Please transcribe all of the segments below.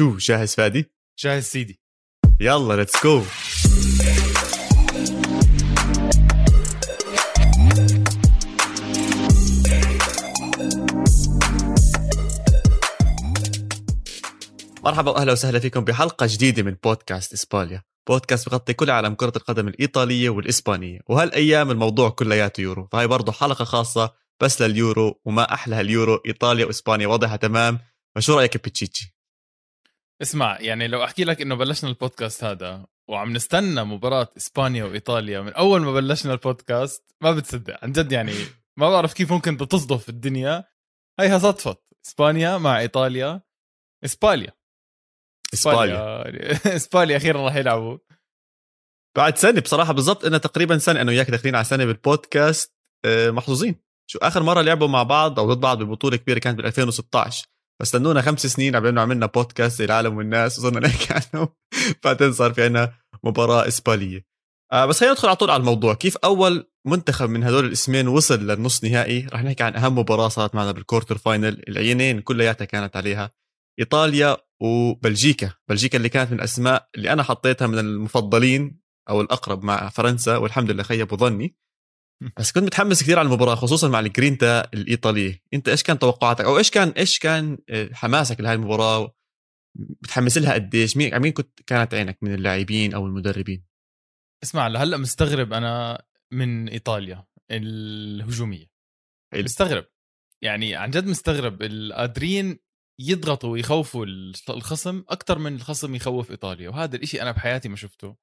شو جاهز فادي؟ جاهز سيدي. يلا let's go مرحبا وأهلا وسهلا فيكم بحلقة جديدة من بودكاست إسبانيا. بودكاست بغطي كل عالم كرة القدم الإيطالية والإسبانية. وهالأيام الموضوع كلياته يورو. فهي برضه حلقة خاصة بس لليورو وما أحلى اليورو. إيطاليا وإسبانيا واضحه تمام. فشو رأيك بتشيتشي؟ اسمع يعني لو أحكي لك إنه بلشنا البودكاست هذا وعم نستنى مباراة إسبانيا وإيطاليا من أول ما بلشنا البودكاست ما بتصدق عن جد يعني ما بعرف كيف ممكن تصدف الدنيا. هيها صدفت إسبانيا مع إيطاليا إسباليا. اسبانيا إسباليا. أخيرا راح يلعبوا. بعد سنة بصراحة بالضبط انه تقريبا سنة أنا وياك داخلين على سنة بالبودكاست آه، محظوظين. شو آخر مرة لعبوا مع بعض أو ضد بعض ببطولة كبيرة كانت بال 2016 فاستنونا خمس سنين انه عملنا بودكاست العالم والناس وصرنا نحكي عنه بعدين صار في عنا مباراة إسبانية. آه بس خلينا ندخل على طول على الموضوع. كيف أول منتخب من هدول الاسمين وصل للنص نهائي؟ رح نحكي عن أهم مباراة صارت معنا بال quarter final العينين كلياتها كانت عليها. إيطاليا وبلجيكا. بلجيكا اللي كانت من الأسماء اللي أنا حطيتها من المفضلين أو الأقرب مع فرنسا والحمد لله خيبوا ظني. بس كنت متحمس كثير على المباراة خصوصا مع الجرينتا الإيطالية. أنت إيش كان توقعاتك؟ أو إيش كان إيش كان آه، حماسك لهي المباراة؟ بتحمس لها قديش؟ مين مين كنت كانت عينك من اللاعبين أو المدربين؟ اسمع لهلأ مستغرب أنا من إيطاليا الهجومية. حلو. مستغرب. يعني عن جد مستغرب. القادرين يضغطوا ويخوفوا الخصم أكثر من الخصم يخوف إيطاليا وهذا الإشي أنا بحياتي ما شفته.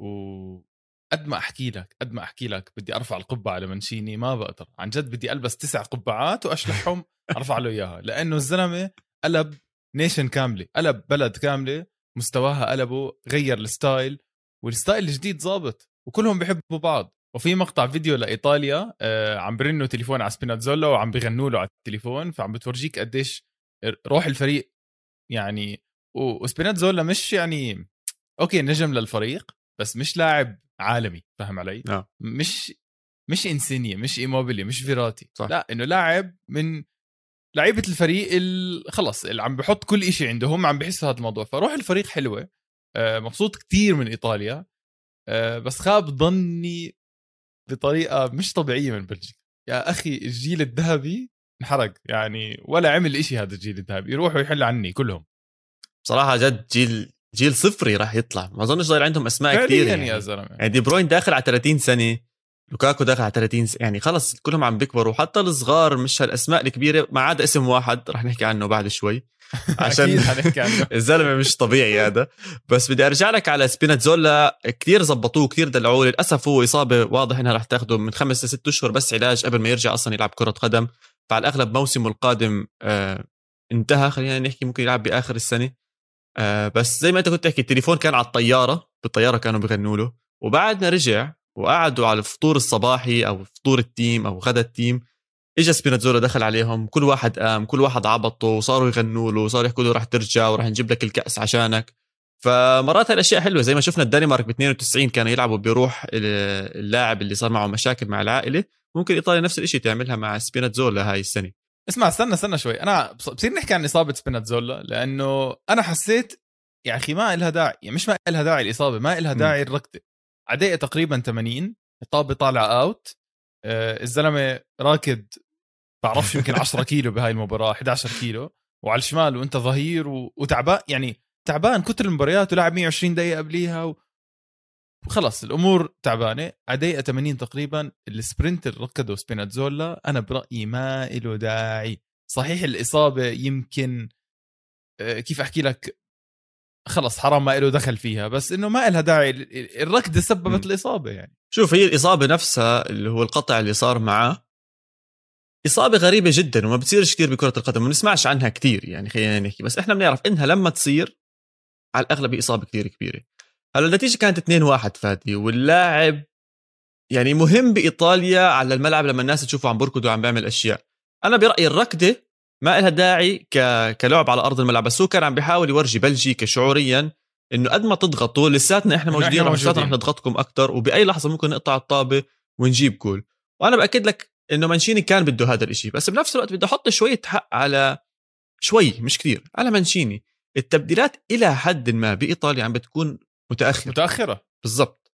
و قد ما أحكي لك قد ما أحكي لك بدي أرفع القبعة على مانشيني ما بقدر. عن جد بدي ألبس تسع قبعات وأشلحهم أرفع له إياها. لأنه الزلمة قلب nation كاملة قلب بلد كاملة مستواها قلبه غير ال style وال style الجديد ظابط وكلهم بيحبوا بعض. وفي مقطع فيديو لإيطاليا آه عم برنوا تليفون على سبيناتزولا وعم بغنوا له على التليفون فعم بتورجيك قديش روح الفريق يعني وسبيناتزولا مش يعني okay نجم للفريق بس مش لاعب عالمي فاهم علي؟ آه. مش مش انسينيا مش ايموبيلي مش فيراتي صح. لا إنه لاعب من لعيبة الفريق ال- خلص اللي عم بحط كل شيء عنده هم عم بحسوا هذا الموضوع فروح الفريق حلوة آه، مبسوط كتير من إيطاليا آه، بس خاب ظني بطريقة مش طبيعية من بلجيكا يا أخي الجيل الذهبي انحرق يعني ولا عمل إشي هذا الجيل الذهبي يروحوا يحل عني كلهم بصراحة جد جيل جيل صفري راح يطلع. ما أظنش ضايل عندهم أسماء كثير يعني. يا زلمة. يعني دي بروين داخل على 30 سنة لوكاكو داخل على 30 سنه يعني خلص كلهم عم بيكبروا. حتى الصغار مش هالأسماء الكبيرة ما عدا اسم واحد رح نحكي عنه بعد شوي. عشان الزلمة مش طبيعي هذا. بس بدي أرجع لك على سبيناتزولا. كثير زبطوه كثير دلعوه. للأسف هو إصابة واضح إنها رح تاخده من خمس لست أشهر بس علاج قبل ما يرجع أصلا يلعب كرة قدم. فعلى الأغلب موسمه القادم آه انتهى. خلينا نحكي ممكن يلعب بآخر السنة. آه بس زي ما انت كنت تحكي التليفون كان على الطيارة بالطيارة كانوا بغنوا له. وبعد ما رجع وقعدوا على الفطور الصباحي أو فطور ال team أو غدا ال team اجى سبيناتزولا دخل عليهم كل واحد قام كل واحد عبطه وصاروا يغنوا له وصاروا يحكوا له رح ترجع ورح نجيب لك الكأس عشانك فمرات هالأشياء حلوة زي ما شفنا الدنمارك ب 92 كانوا يلعبوا بيروح اللاعب اللي صار معه مشاكل مع العائلة. ممكن إيطاليا نفس الشيء تعملها مع سبيناتزولا هاي السنة. اسمع استنى استنى شوي أنا بص- بصير نحكي عن إصابة سبيناتزولا لأنه أنا حسيت يا أخي ما إلها داعي يعني مش ما إلها داعي الإصابة ما إلها. داعي الركضة عدية تقريبا 80 الطابه طالعة اوت آه الزلمة راكد بعرفش يمكن 10 كيلو بهاي المباراة 11 كيلو وعلى الشمال وأنت ظهير و... وتعبان يعني تعبان كتر المباريات ولعب 120 دقيقة قبليها و... وخلص الأمور تعبانة. على دقيقه 80 تقريبا السبرنت اللي ركضه سبيناتزولا. أنا برأيي ما له داعي. صحيح الإصابة يمكن آه، كيف أحكي لك؟ خلص حرام ما له دخل فيها بس إنه ما لها داعي. ال- الركضة سببت م. الإصابة يعني. شوف هي الإصابة نفسها اللي هو القطع اللي صار معاه إصابة غريبة جدا وما بتصيرش كثير بكرة القدم ما بنسمعش عنها كثير يعني خلينا نحكي. بس إحنا بنعرف إنها لما تصير على الأغلب هي إصابة كثير كبيرة. هلا النتيجة كانت 2-1 فادي. واللاعب يعني مهم بإيطاليا على الملعب لما الناس تشوفه عم بركض وعم بيعمل أشياء. أنا برأيي الركضة ما لها داعي ك... كلعب على أرض الملعب بس هو كان عم بيحاول يورجي بلجيكا شعوريا إنه قد ما تضغطوا لساتنا إحنا موجودين إحنا لساتنا رح. نضغطكم أكثر وبأي لحظة ممكن نقطع الطابة ونجيب جول. وأنا بأكد لك إنه مانشيني كان بده هذا الإشي بس بنفس الوقت بده أحط شوية حق على شوي مش كثير على مانشيني. التبديلات إلى حد ما بإيطاليا عم بتكون متاخره متأخرة. بالضبط.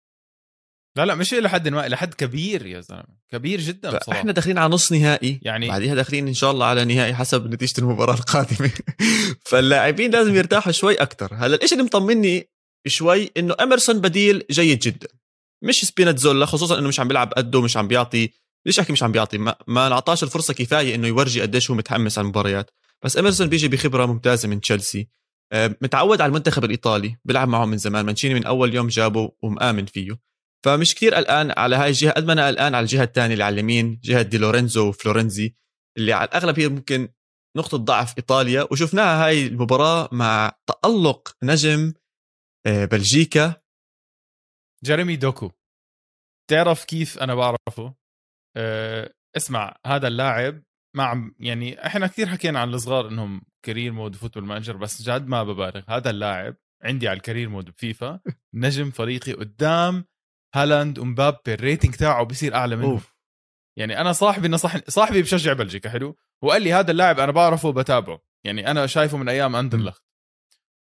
لا لا مش إلى حد ما إلى حد كبير يا زلمة. كبير جدا بصراحة. إحنا داخلين على نص نهائي. يعني بعديها داخلين إن شاء الله على نهائي حسب نتيجة المباراة القادمة. فاللاعبين لازم يرتاحوا شوي أكثر هلأ الشيء اللي مطمني شوي إنه اميرسون بديل جيد جدا. مش سبيناتزولا خصوصا إنه مش عم بيلعب قده مش عم بيعطي ليش أحكي مش عم بيعطي؟ ما, ما انعطاش الفرصة كفاية إنه يورجي قديش هو متحمس على المباريات. بس اميرسون بيجي بخبرة ممتازة من تشيلسي. متعود على المنتخب الإيطالي بيلعب معه من زمان مانشيني من أول يوم جابه ومآمن فيه. فمش كثير قلقان على هاي الجهة قد ما أنا قلقان على الجهة الثانية اللي على اليمين جهة دي لورينزو وفلورنزي اللي على الأغلب هي ممكن نقطة ضعف إيطاليا. وشفناها هاي المباراة مع تألق نجم آه، بلجيكا. جيريمي دوكو. تعرف كيف أنا بعرفه؟ أه اسمع هذا اللاعب ما عم يعني إحنا كثير حكينا عن الصغار إنهم career mode football manager بس جد ما ببالغ. هذا اللاعب عندي على ال career mode بفيفا نجم فريقي قدام هالاند ومبابي. ال rating تاعه بيصير أعلى منه. أوف. يعني أنا صاحبي نصحني صاحبي بشجع بلجيكا حلو؟ وقال لي هذا اللاعب أنا بعرفه وبتابعه. يعني أنا شايفه من أيام أندرلخت.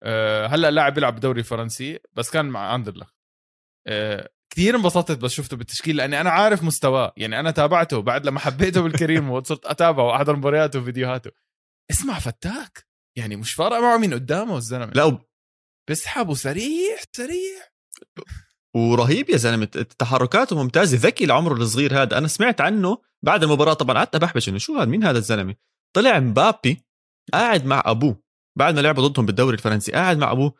أه هلأ اللاعب بيلعب بالدوري الفرنسي بس كان مع أندرلخت. أه كثير انبسطت بس شفته بالتشكيل لأني أنا عارف مستواه. يعني أنا تابعته بعد لما حبيته بال career mode صرت أتابعه واحضر مبارياته وفيديوهاته. اسمع فتاك يعني مش فارقة معه مين قدامه الزلمه لا بيسحب وسريع سريع ورهيب يا زلمة تحركاته ممتازة. ذكي لعمره الصغير هذا. أنا سمعت عنه بعد المباراة طبعا قعدت بحبش انه شو هذا؟ مين هذا الزلمة؟ طلع مبابي قاعد مع أبوه. بعد ما لعبوا ضدهم بالدوري الفرنسي قاعد مع أبوه.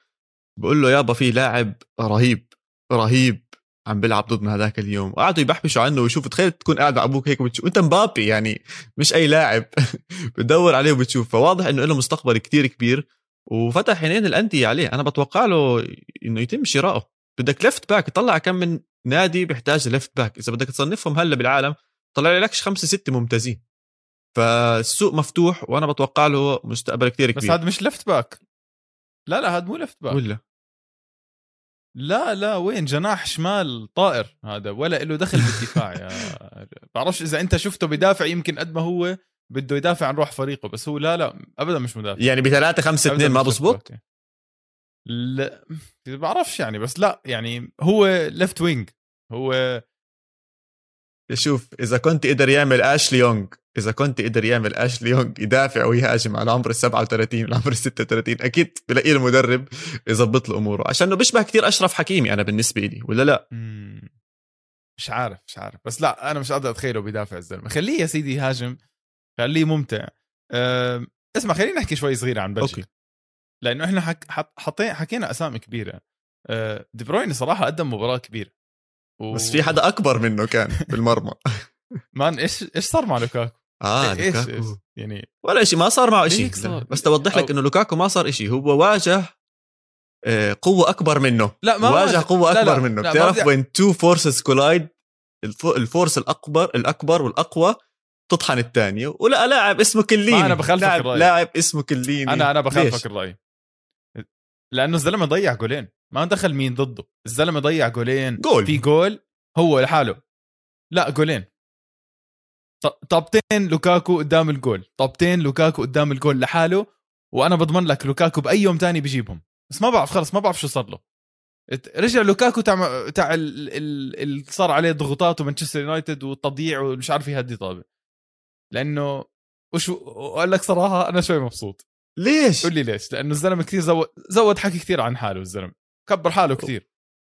بقول له يابا في لاعب رهيب رهيب. عم بيلعب ضدنا هذاك اليوم. وقعدوا يبحبشوا عنه ويشوفوا. تخيل تكون قاعد مع أبوك هيك وبتشوف. انت مبابي يعني مش أي لاعب. بتدور عليه وبتشوف فواضح إنه له مستقبل كتير كبير. وفتح عينين الأندية عليه. أنا بتوقع له إنه يتم شرائه بدك left back طلع كم من نادي بيحتاج left back إذا بدك تصنفهم هلأ بالعالم طلع لكش خمسة ستة ممتازين. فالسوق مفتوح وأنا بتوقع له مستقبل كتير كبير. بس هذا مش left back لا لا هذا مو left back ولا؟ لا لا وين؟ جناح شمال طائر هذا ولا له دخل بالدفاع يا بعرفش إذا أنت شفته بدافع يمكن قد ما هو بده يدافع عن روح فريقه بس هو لا لا ابدا مش مدافع. يعني ب 3 5 2 ما بزبط؟ لا بعرفش يعني بس لا يعني هو left wing هو شوف إذا كنت قدر يعمل اشلي يونغ إذا كنت قدر يعمل اشلي يونغ يدافع ويهاجم على عمر ال 37 والعمر ال 36 أكيد بلاقي له مدرب يظبط له أموره. عشان بيشبه كثير أشرف حكيمي أنا بالنسبة لي ولا لا؟ مش عارف مش عارف. بس لا أنا مش قادر أتخيله بيدافع الزلمة. خليه يا سيدي يهاجم خليه ممتع. أه اسمع خلينا نحكي شوي صغيره عن بلجيكا. لأنه إحنا حك... حطينا حكينا أسامي كبيرة. أه دي بروين صراحة قدم مباراة كبيرة. و... بس في حدا أكبر منه كان بالمرمى. مان إيش إيش صار مع لوكاكو؟ آه إيش لوكاكو. إيش يعني ولا شيء ما صار معه شيء بس توضح لك إنه لوكاكو ما صار شيء هو واجه آه، قوة أكبر منه. لا ما واجه قوة أكبر لا لا منه بتعرف وين two forces collide ال force الأكبر الأكبر والأقوى تطحن الثانية. ولأ لاعب اسمه كيليني. أنا بخالفك لاعب, الرأي. لاعب اسمه كيليني. أنا أنا بخالفك الرأي. لأنه الزلمة ضيع جولين. ما دخل مين ضده؟ الزلمة ضيع جولين. جول. في جول هو لحاله. لا جولين. طابتين لوكاكو قدام الجول. طابتين لوكاكو قدام الجول لحاله وأنا بضمن لك لوكاكو بأي يوم تاني بيجيبهم بس ما بعرف خلص ما بعرف شو صار له. رجع لوكاكو تاع تاع اللي صار عليه ضغوطات ومانشستر يونايتد والتضييع ومش عارف يهدي طابه لأنه وشو أقول لك صراحة أنا شوي مبسوط. ليش؟ قول لي ليش؟ لأنه الزلمة كثير زود زود حكي كثير عن حاله الزلمة. كبر حاله كثير.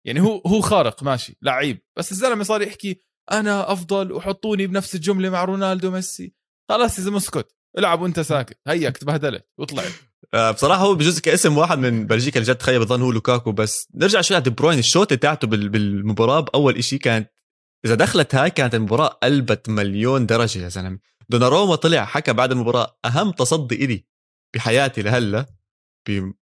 يعني هو هو خارق ماشي لعيب. بس الزلمة صار يحكي أنا أفضل وحطوني بنفس الجملة مع رونالدو ميسي خلاص اذا مسكت العب وأنت ساكت. هيك تبهدلت. وطلعت آه بصراحة هو بجوز كاسم واحد من بلجيكا اللي جد تخيل بظن هو لوكاكو. بس نرجع شوي على دي بروين. الشوطة تاعته بالمباراة بأول شيء كانت إذا دخلت هاي كانت المباراة قلبت مليون درجة يا زلمة. دوناروما طلع حكى بعد المباراة أهم تصدي إلي بحياتي لهلأ.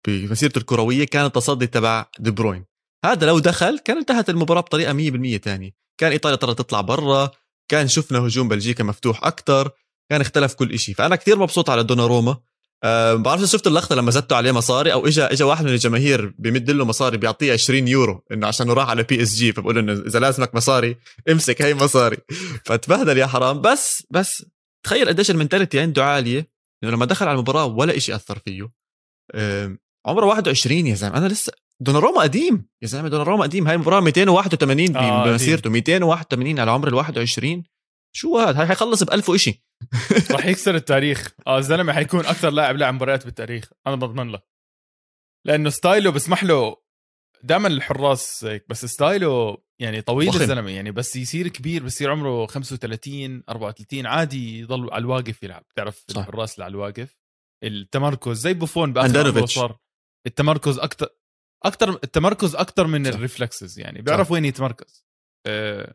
بمسيرته الكروية كان التصدي تبع دي بروين. هذا لو دخل كان انتهت المباراة بطريقة 100% ثانية كان إيطاليا ترى تطلع برا كان شفنا هجوم بلجيكا مفتوح أكثر كان اختلف كل شيء فأنا كثير مبسوط على دوناروما. أه بعرف شفت اللقطة لما زدتوا عليه مصاري أو اجى اجى واحد من الجماهير بيمد له مصاري بيعطيه 20 يورو إنه عشان راح على PSG فبقول إنه إذا لازمك مصاري امسك هي مصاري. فتبهدل يا حرام. بس بس تخيل قديش المنتاليتي عنده عالية إنه لما دخل على المباراة ولا شيء أثر فيه. عمره 21 يا زلمة أنا لسه دوناروما قديم. يا زلمة دوناروما قديم هاي المباراه 281 آه، بمسيرته 281 على عمر ال 21 شو هذا هاي حيخلص ب 1000 وشيء راح يكسر التاريخ. آه الزلمة حيكون أكثر لاعب لعب مباريات بالتاريخ أنا بضمن لك. لأنه ستايله بسمح له دائما الحراس هيك بس ستايله يعني طويل وخم. الزلمة يعني بس يصير كبير بصير عمره 35 34 عادي يضل على الواقف يلعب. بتعرف. الحراس اللي على الواقف؟ التمركز زي بوفون باخر. صار التمركز أكثر أكثر التمركز أكثر من صح. ال reflexes يعني. بيعرف وين يتمركز. آه،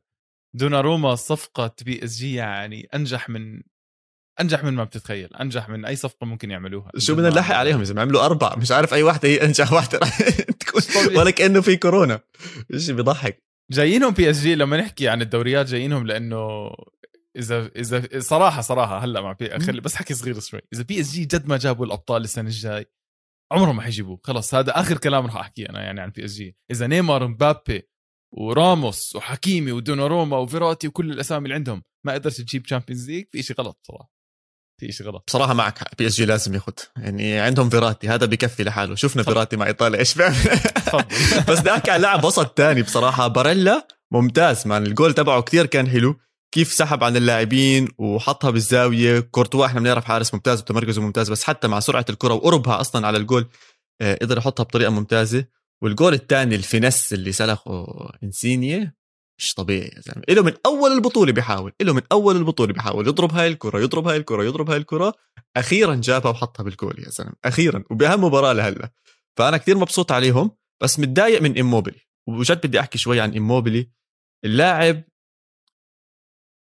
دوناروما صفقة PSG يعني أنجح من أنجح من ما بتتخيل. أنجح من أي صفقة ممكن يعملوها. شو بدنا نلحق عليهم يا زلمة؟ عملوا أربع مش عارف أي واحدة هي أنجح واحدة. تكون. ولا كأنه في كورونا. شيء بيضحك. جايينهم PSG لما نحكي عن الدوريات جايينهم لأنه إذا إذا صراحة صراحة هلأ مع بي خلي بس حكي صغير شوي. إذا PSG جد ما جابوا الأبطال السنة الجاي عمرهم ما حيجيبوه. خلص هذا آخر كلام راح أحكيه أنا يعني عن PSG إذا نيمار مبابي وراموس وحكيمي ودوناروما وفيراتي وكل الأسامي اللي عندهم ما قدرت تجيب Champions League في شيء غلط صراحة. في شيء غلط. بصراحة معك حق. PSG لازم ياخذ يعني عندهم فيراتي هذا بكفي لحاله. شفنا. فيراتي مع إيطاليا. إيش بيعمل؟ بس عن لاعب وسط تاني بصراحة. باريلا ممتاز man. الجول تبعه كتير كان حلو. كيف سحب عن اللاعبين وحطها بالزاوية. كورتوا إحنا بنعرف حارس ممتاز وتمركزه ممتاز بس حتى مع سرعة الكرة وقربها أصلا على الجول آه، قدر يحطها بطريقة ممتازة. والجول الثاني ال finesse اللي سلخه انسينيه مش طبيعي يا زلمة. له من أول البطولة بيحاول له من أول البطولة بيحاول يضرب هاي الكرة يضرب هاي الكرة يضرب هاي الكرة. أخيرا جابها وحطها بالجول يا زلمة أخيرا وبأهم مباراة لهلأ. فأنا كتير مبسوط عليهم بس متضايق من ايموبيلي وجد بدي أحكي شوي عن ايموبيلي اللاعب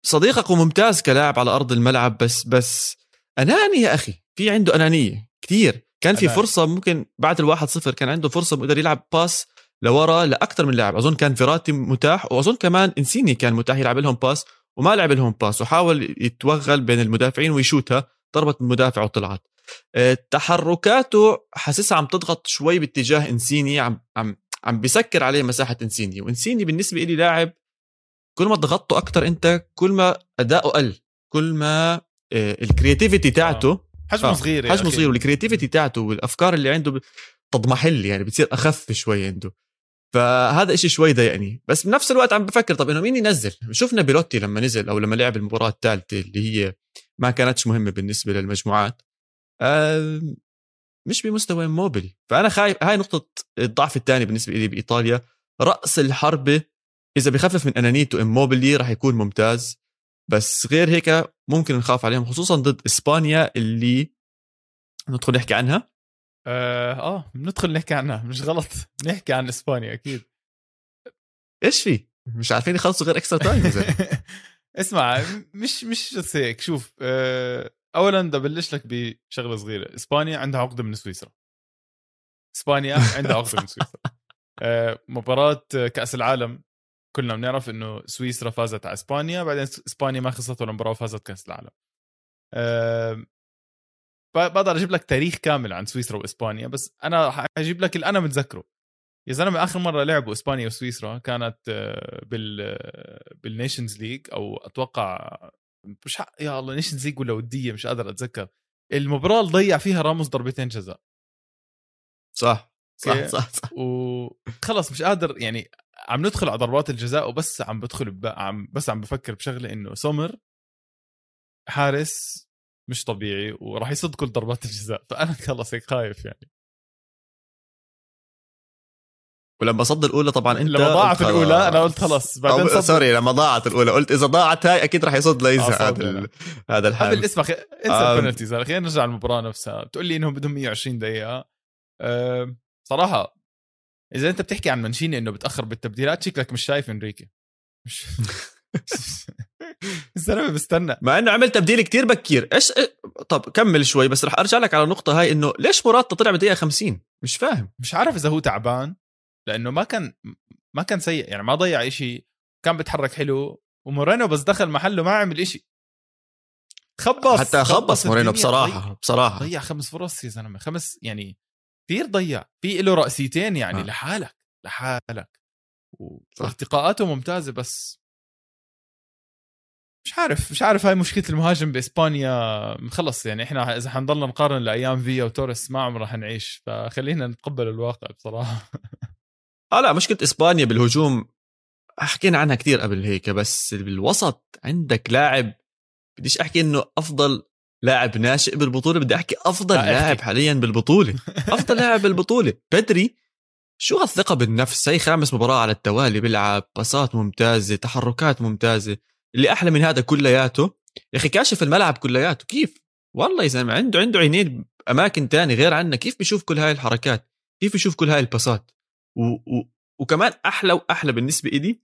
صديقك وممتاز كلاعب على أرض الملعب بس بس أناني يا أخي. في عنده أنانية كتير. كان في. فرصة ممكن بعد الواحد صفر كان عنده فرصة بيقدر يلعب pass لورا لأكثر من لاعب. أظن كان فيراتي متاح وأظن كمان إنسيني كان متاح يلعب لهم pass وما لعب لهم pass وحاول يتوغل بين المدافعين ويشوتها. ضربت المدافع وطلعت. آه، تحركاته حاسسها عم تضغط شوي باتجاه إنسيني عم عم عم بيسكر عليه مساحة إنسيني. وإنسيني بالنسبة لي لاعب كل ما ضغطته أكثر أنت كل ما أداؤه قل. كل ما آه، ال creativity تاعته حجمه آه، صغير حجمه أخي. صغير وال creativity تاعته والأفكار اللي عنده تضمحل يعني بتصير أخف شوي عنده. فهذا إشي شوي ضايقني. بس بنفس الوقت عم بفكر طب إنه مين ينزل؟ شفنا بيلوتي لما نزل أو لما لعب المباراة الثالثة اللي هي ما كانتش مهمة بالنسبة للمجموعات. آه مش بمستوى موبيلي فأنا خايف هاي نقطة الضعف الثاني بالنسبة لي بإيطاليا. رأس الحربة إذا بخفف من انانيته إموبيلي راح يكون ممتاز بس غير هيك ممكن نخاف عليهم خصوصا ضد إسبانيا اللي ندخل نحكي عنها. آه آه بندخل نحكي عنها مش غلط. نحكي عن إسبانيا أكيد. إيش في؟ مش عارفين يخلصوا غير extra time. اسمع مش مش بس هيك شوف آه، اولا بدي أبلش لك بشغلة صغيرة. إسبانيا عندها عقدة من سويسرا. إسبانيا عندها عقدة من سويسرا. آه، مباراة كأس العالم كلنا بنعرف إنه سويسرا فازت على إسبانيا بعدين إسبانيا ما خسرت ولا مباراة وفازت كأس العالم. ب- بقدر أجيب لك تاريخ كامل عن سويسرا وإسبانيا بس أنا حجيب لك اللي أنا متذكره. يا زلمة آخر مرة لعبوا إسبانيا وسويسرا كانت آه، بال بال Nations League أو أتوقع مش ح... يا الله Nations League ولا ودية مش قادر أتذكر. المباراة اللي ضيع فيها راموس ضربتين جزاء. صح صح. صح صح. وخلص مش قادر يعني عم ندخل على ضربات الجزاء وبس عم بدخل ب... عم بس عم بفكر بشغلة إنه سومر حارس مش طبيعي وراح يصد كل ضربات الجزاء. فأنا خلص هيك خايف يعني. ولما صد الأولى طبعا أنت لما ضاعت الأولى أنا قلت خلص. بعدين صد سوري لما ضاعت الأولى. قلت إذا ضاعت هاي أكيد راح يصد آه، ليزا صد هذا. ال- هذا الحارس قبل اسمع خ... انسى آه. ال penalties خلينا نرجع للمباراة نفسها. بتقول لي إنهم بدهم 120 دقيقة. أه صراحة إذا أنت بتحكي عن منشيني إنه بتأخر بالتبديلات شكلك مش شايف إنريكي. مش الزلمه بستنى. مع إنه عمل تبديل كتير بكير. إيش إيه- طب كمل شوي بس رح أرجع لك على النقطة هاي إنه ليش موراتا طلع بدقيقه 50 مش فاهم. مش عارف إذا هو تعبان لأنه ما كان ما كان سيء يعني ما ضيع إشي كان بيتحرك حلو ومورينو بس دخل محله ما عمل إشي. خبص. حتى خبص مورينو الدنيا. بصراحة بصراحة. ضيع خمس فرص يا زلمة خمس يعني كثير ضيع في له رأسيتين يعني آه. لحالك لحالك. وارتقاءاته ممتازة بس مش عارف مش عارف هاي مشكلة المهاجم بإسبانيا خلص يعني إحنا إذا حنضلنا نقارن لأيام فيا وتوريس ما عمرنا حنعيش فخلينا نتقبل الواقع بصراحة آه لا مشكلة إسبانيا بالهجوم حكينا عنها كثير قبل هيك بس بالوسط عندك لاعب بديش أحكي إنه أفضل لاعب ناشئ بالبطولة بدي أحكي أفضل احكي. لاعب حاليا بالبطولة. أفضل لاعب بالبطولة. بدري شو هالثقة بالنفس؟ هي خامس مباراة على التوالي بيلعب باصات ممتازة تحركات ممتازة. اللي أحلى من هذا كلياته يا أخي كاشف الملعب كلياته. كيف؟ والله يا زلمة عنده عنده عينين اماكن تاني غير عنا كيف بيشوف كل هاي الحركات؟ كيف بيشوف كل هاي الباسات و... و... وكمان أحلى وأحلى بالنسبة إلي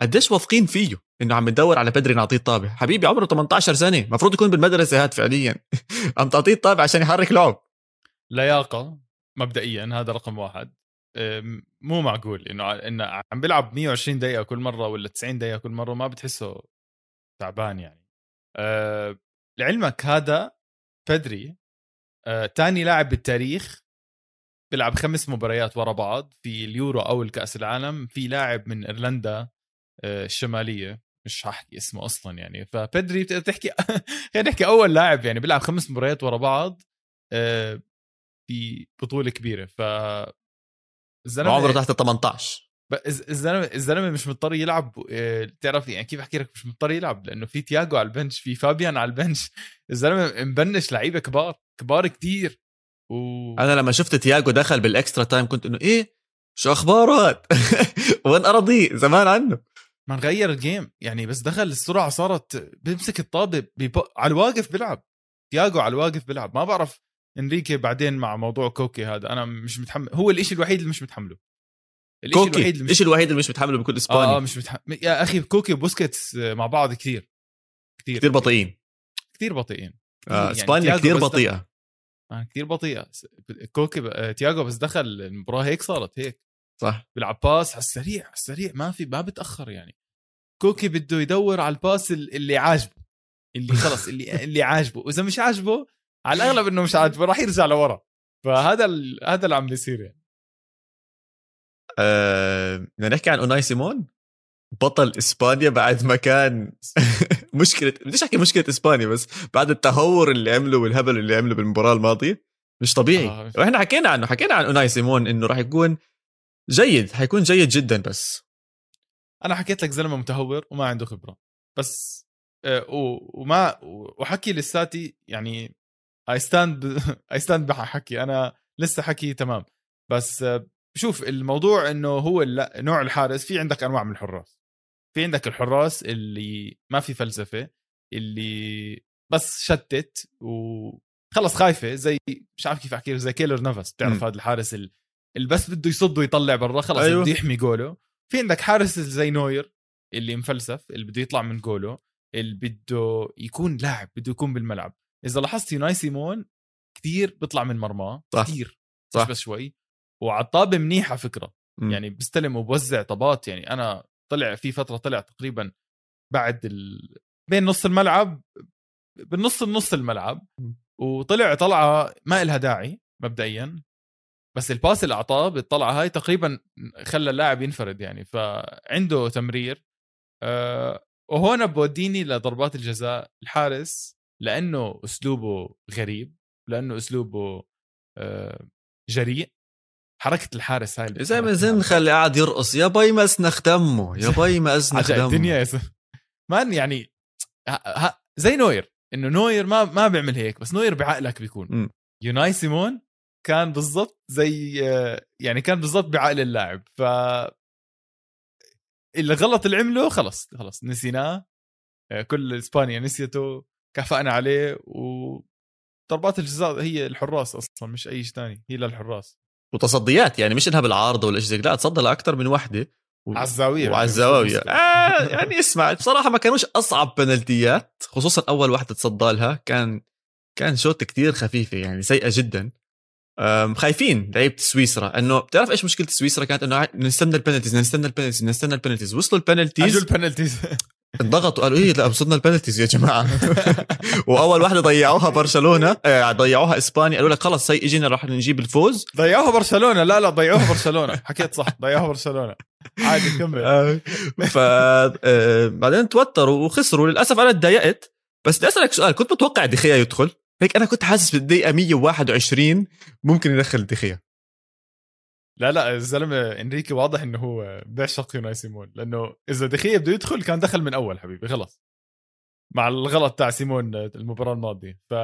قديش واثقين فيه. إنه عم ندور على بدري نعطيه طابع حبيبي عمره 18 سنة المفروض يكون بالمدرسة هاد فعليا. عم تعطيه طابع عشان يحرك لعب. لياقة مبدئيا هذا رقم واحد. أم، مو معقول إنه إنه عم بيلعب 120 دقيقة كل مرة ولا 90 دقيقة كل مرة ما بتحسه تعبان يعني. أه لعلمك هذا بدري أه تاني لاعب بالتاريخ بيلعب خمس مباريات ورا بعض في اليورو أو الكأس العالم في لاعب من إيرلندا الشمالية. مش هحكي اسمه أصلا يعني. فبدري بتقدر تحكي خلينا نحكي أول لاعب يعني بيلعب خمس مباريات ورا بعض أه في بطولة كبيرة. ف الزلمة عمره تحت ال 18 ب- الز- الزلمة الزلمة مش مضطر يلعب آه، تعرف يعني كيف أحكي لك؟ مش مضطر يلعب لأنه في تياجو على البنش في فابيان على البنش. الزلمة مبنش لعيبة كبار كبار كتير. و أنا لما شفت تياجو دخل بال extra time كنت إنه إيه؟ شو اخباره وين أراضيه؟ زمان عنه. ما نغير ال game. يعني بس دخل السرعة صارت بيمسك الطابة بيب... على الواقف بيلعب. تياجو على الواقف بيلعب. ما بعرف إنريكي بعدين مع موضوع كوكي هذا. أنا مش متحمل هو الإشي الوحيد اللي مش متحمله. الإشي كوكي. الوحيد اللي مش إيش الوحيد اللي مش متحمله بكل إسباني. آه, مش متحمل يا أخي كوكي وبوسكيتس مع بعض كثير كثير كثير بطيئين. كثير بطيئين. آه يعني إسبانيا تياجو كثير بطيئة. آه كثير بطيئة. كوكي ب- آه، تياجو بس دخل المباراة هيك صارت هيك. صح. بيلعب pass على السريع على السريع. ما في ما بتأخر يعني. كوكي بده يدور على ال pass ال- اللي عاجبه. اللي خلص اللي اللي عاجبه. وإذا مش عاجبه على الأغلب إنه مش عاجبه راح يرجع لورا. فهذا ال... هذا اللي عم بيصير يعني. آه، بدنا نحكي عن أوناي سيمون؟ بطل إسبانيا بعد ما كان مشكلة بديش أحكي مشكلة إسبانيا بس بعد التهور اللي عمله والهبل اللي عمله بالمباراة الماضية مش طبيعي. آه، وإحنا حكينا عنه حكينا عن أوناي سيمون إنه راح يكون جيد حيكون جيد جدا بس. أنا حكيت لك زلمة متهور وما عنده خبرة بس آه، وما وحكي لساتي يعني I stand I stand بحكي أنا لسه حكي تمام بس آه، شوف الموضوع إنه هو نوع الحارس في عندك أنواع من الحراس في عندك الحراس اللي ما في فلسفة اللي بس شتت وخلص خايفة زي مش عارف كيف أحكي زي كيلر نفس بتعرف. هذا الحارس اللي بس بده يصد ويطلع برا خلص أيوه. بده يحمي جوله في عندك حارس زي نوير اللي مفلسف اللي بده يطلع من جوله اللي بده يكون لاعب بده يكون بالملعب إذا لاحظت يوناي سيمون كثير بيطلع من مرماه. كثير صح. مش بس شوي وعلى الطابة منيحه فكرة مم. يعني بيستلم وبوزع طابات يعني أنا طلع في فترة طلع تقريبا بعد ال... بين نص الملعب بالنص النص الملعب. وطلع طلعة ما إلها داعي مبدئيا بس الباس اللي أعطاه بالطلعة هاي تقريبا خلى اللاعب ينفرد يعني فعنده تمرير. أه وهون بوديني لضربات الجزاء الحارس لأنه أسلوبه غريب لأنه أسلوبه أه جريء. حركة الحارس هاي زي ما بتحركها. زنخ اللي قاعد يرقص يا باي ما اسنخ دمه يا باي ما اسنخ دمه. الدنيا يا زلمة. man يعني ه- ه- زي نوير إنه نوير ما ما بيعمل هيك بس نوير بعقلك بيكون. أوناي سيمون كان بالضبط زي يعني كان بالضبط بعقل اللاعب ف الغلط اللي عمله خلص خلص نسيناه. كل إسبانيا نسيته كافأنا عليه وضربات الجزاء هي الحراس أصلا مش أي شيء ثاني هي للحراس. وتصديات يعني مش إنها بالعارضة ولا شيء لا تصدى لاكثر من وحدة. و... على الزاوية وعلى الزواويه آه يعني اسمع بصراحة ما كانوش أصعب بنالتيات خصوصا أول واحدة تصدى لها كان كان shot كتير خفيفة يعني سيئة جدا. خايفين لعيبة سويسرا. إنه بتعرف إيش مشكلة سويسرا؟ كانت إنه نستنى ال penalties نستنى ال penalties نستنى ال penalties. وصلوا اجوا ال penalties ال penalties. انضغطوا قالوا إيه لا وصلنا ال penalties يا جماعة. وأول واحدة ضيعوها برشلونة آه، ضيعوها إسبانيا. قالوا لك خلص هي إجينا راح نجيب الفوز. ضيعوها برشلونة. لا لا ضيعوها برشلونة. حكيت صح ضيعوها برشلونة. عادي كمل. آه، ف آه، بعدين توتروا وخسروا. للأسف أنا تضايقت بس بدي أسألك سؤال. كنت متوقع دخيا يدخل؟ هيك أنا كنت حاسس بالدقيقة 121 ممكن يدخل دخيا لا لا الزلمة إنريكي واضح إنه هو بيعشق يوناي سيمون لأنه إذا دخيا بده يدخل كان دخل من أول حبيبي خلص. مع الغلط تاع سيمون المباراة الماضية. ف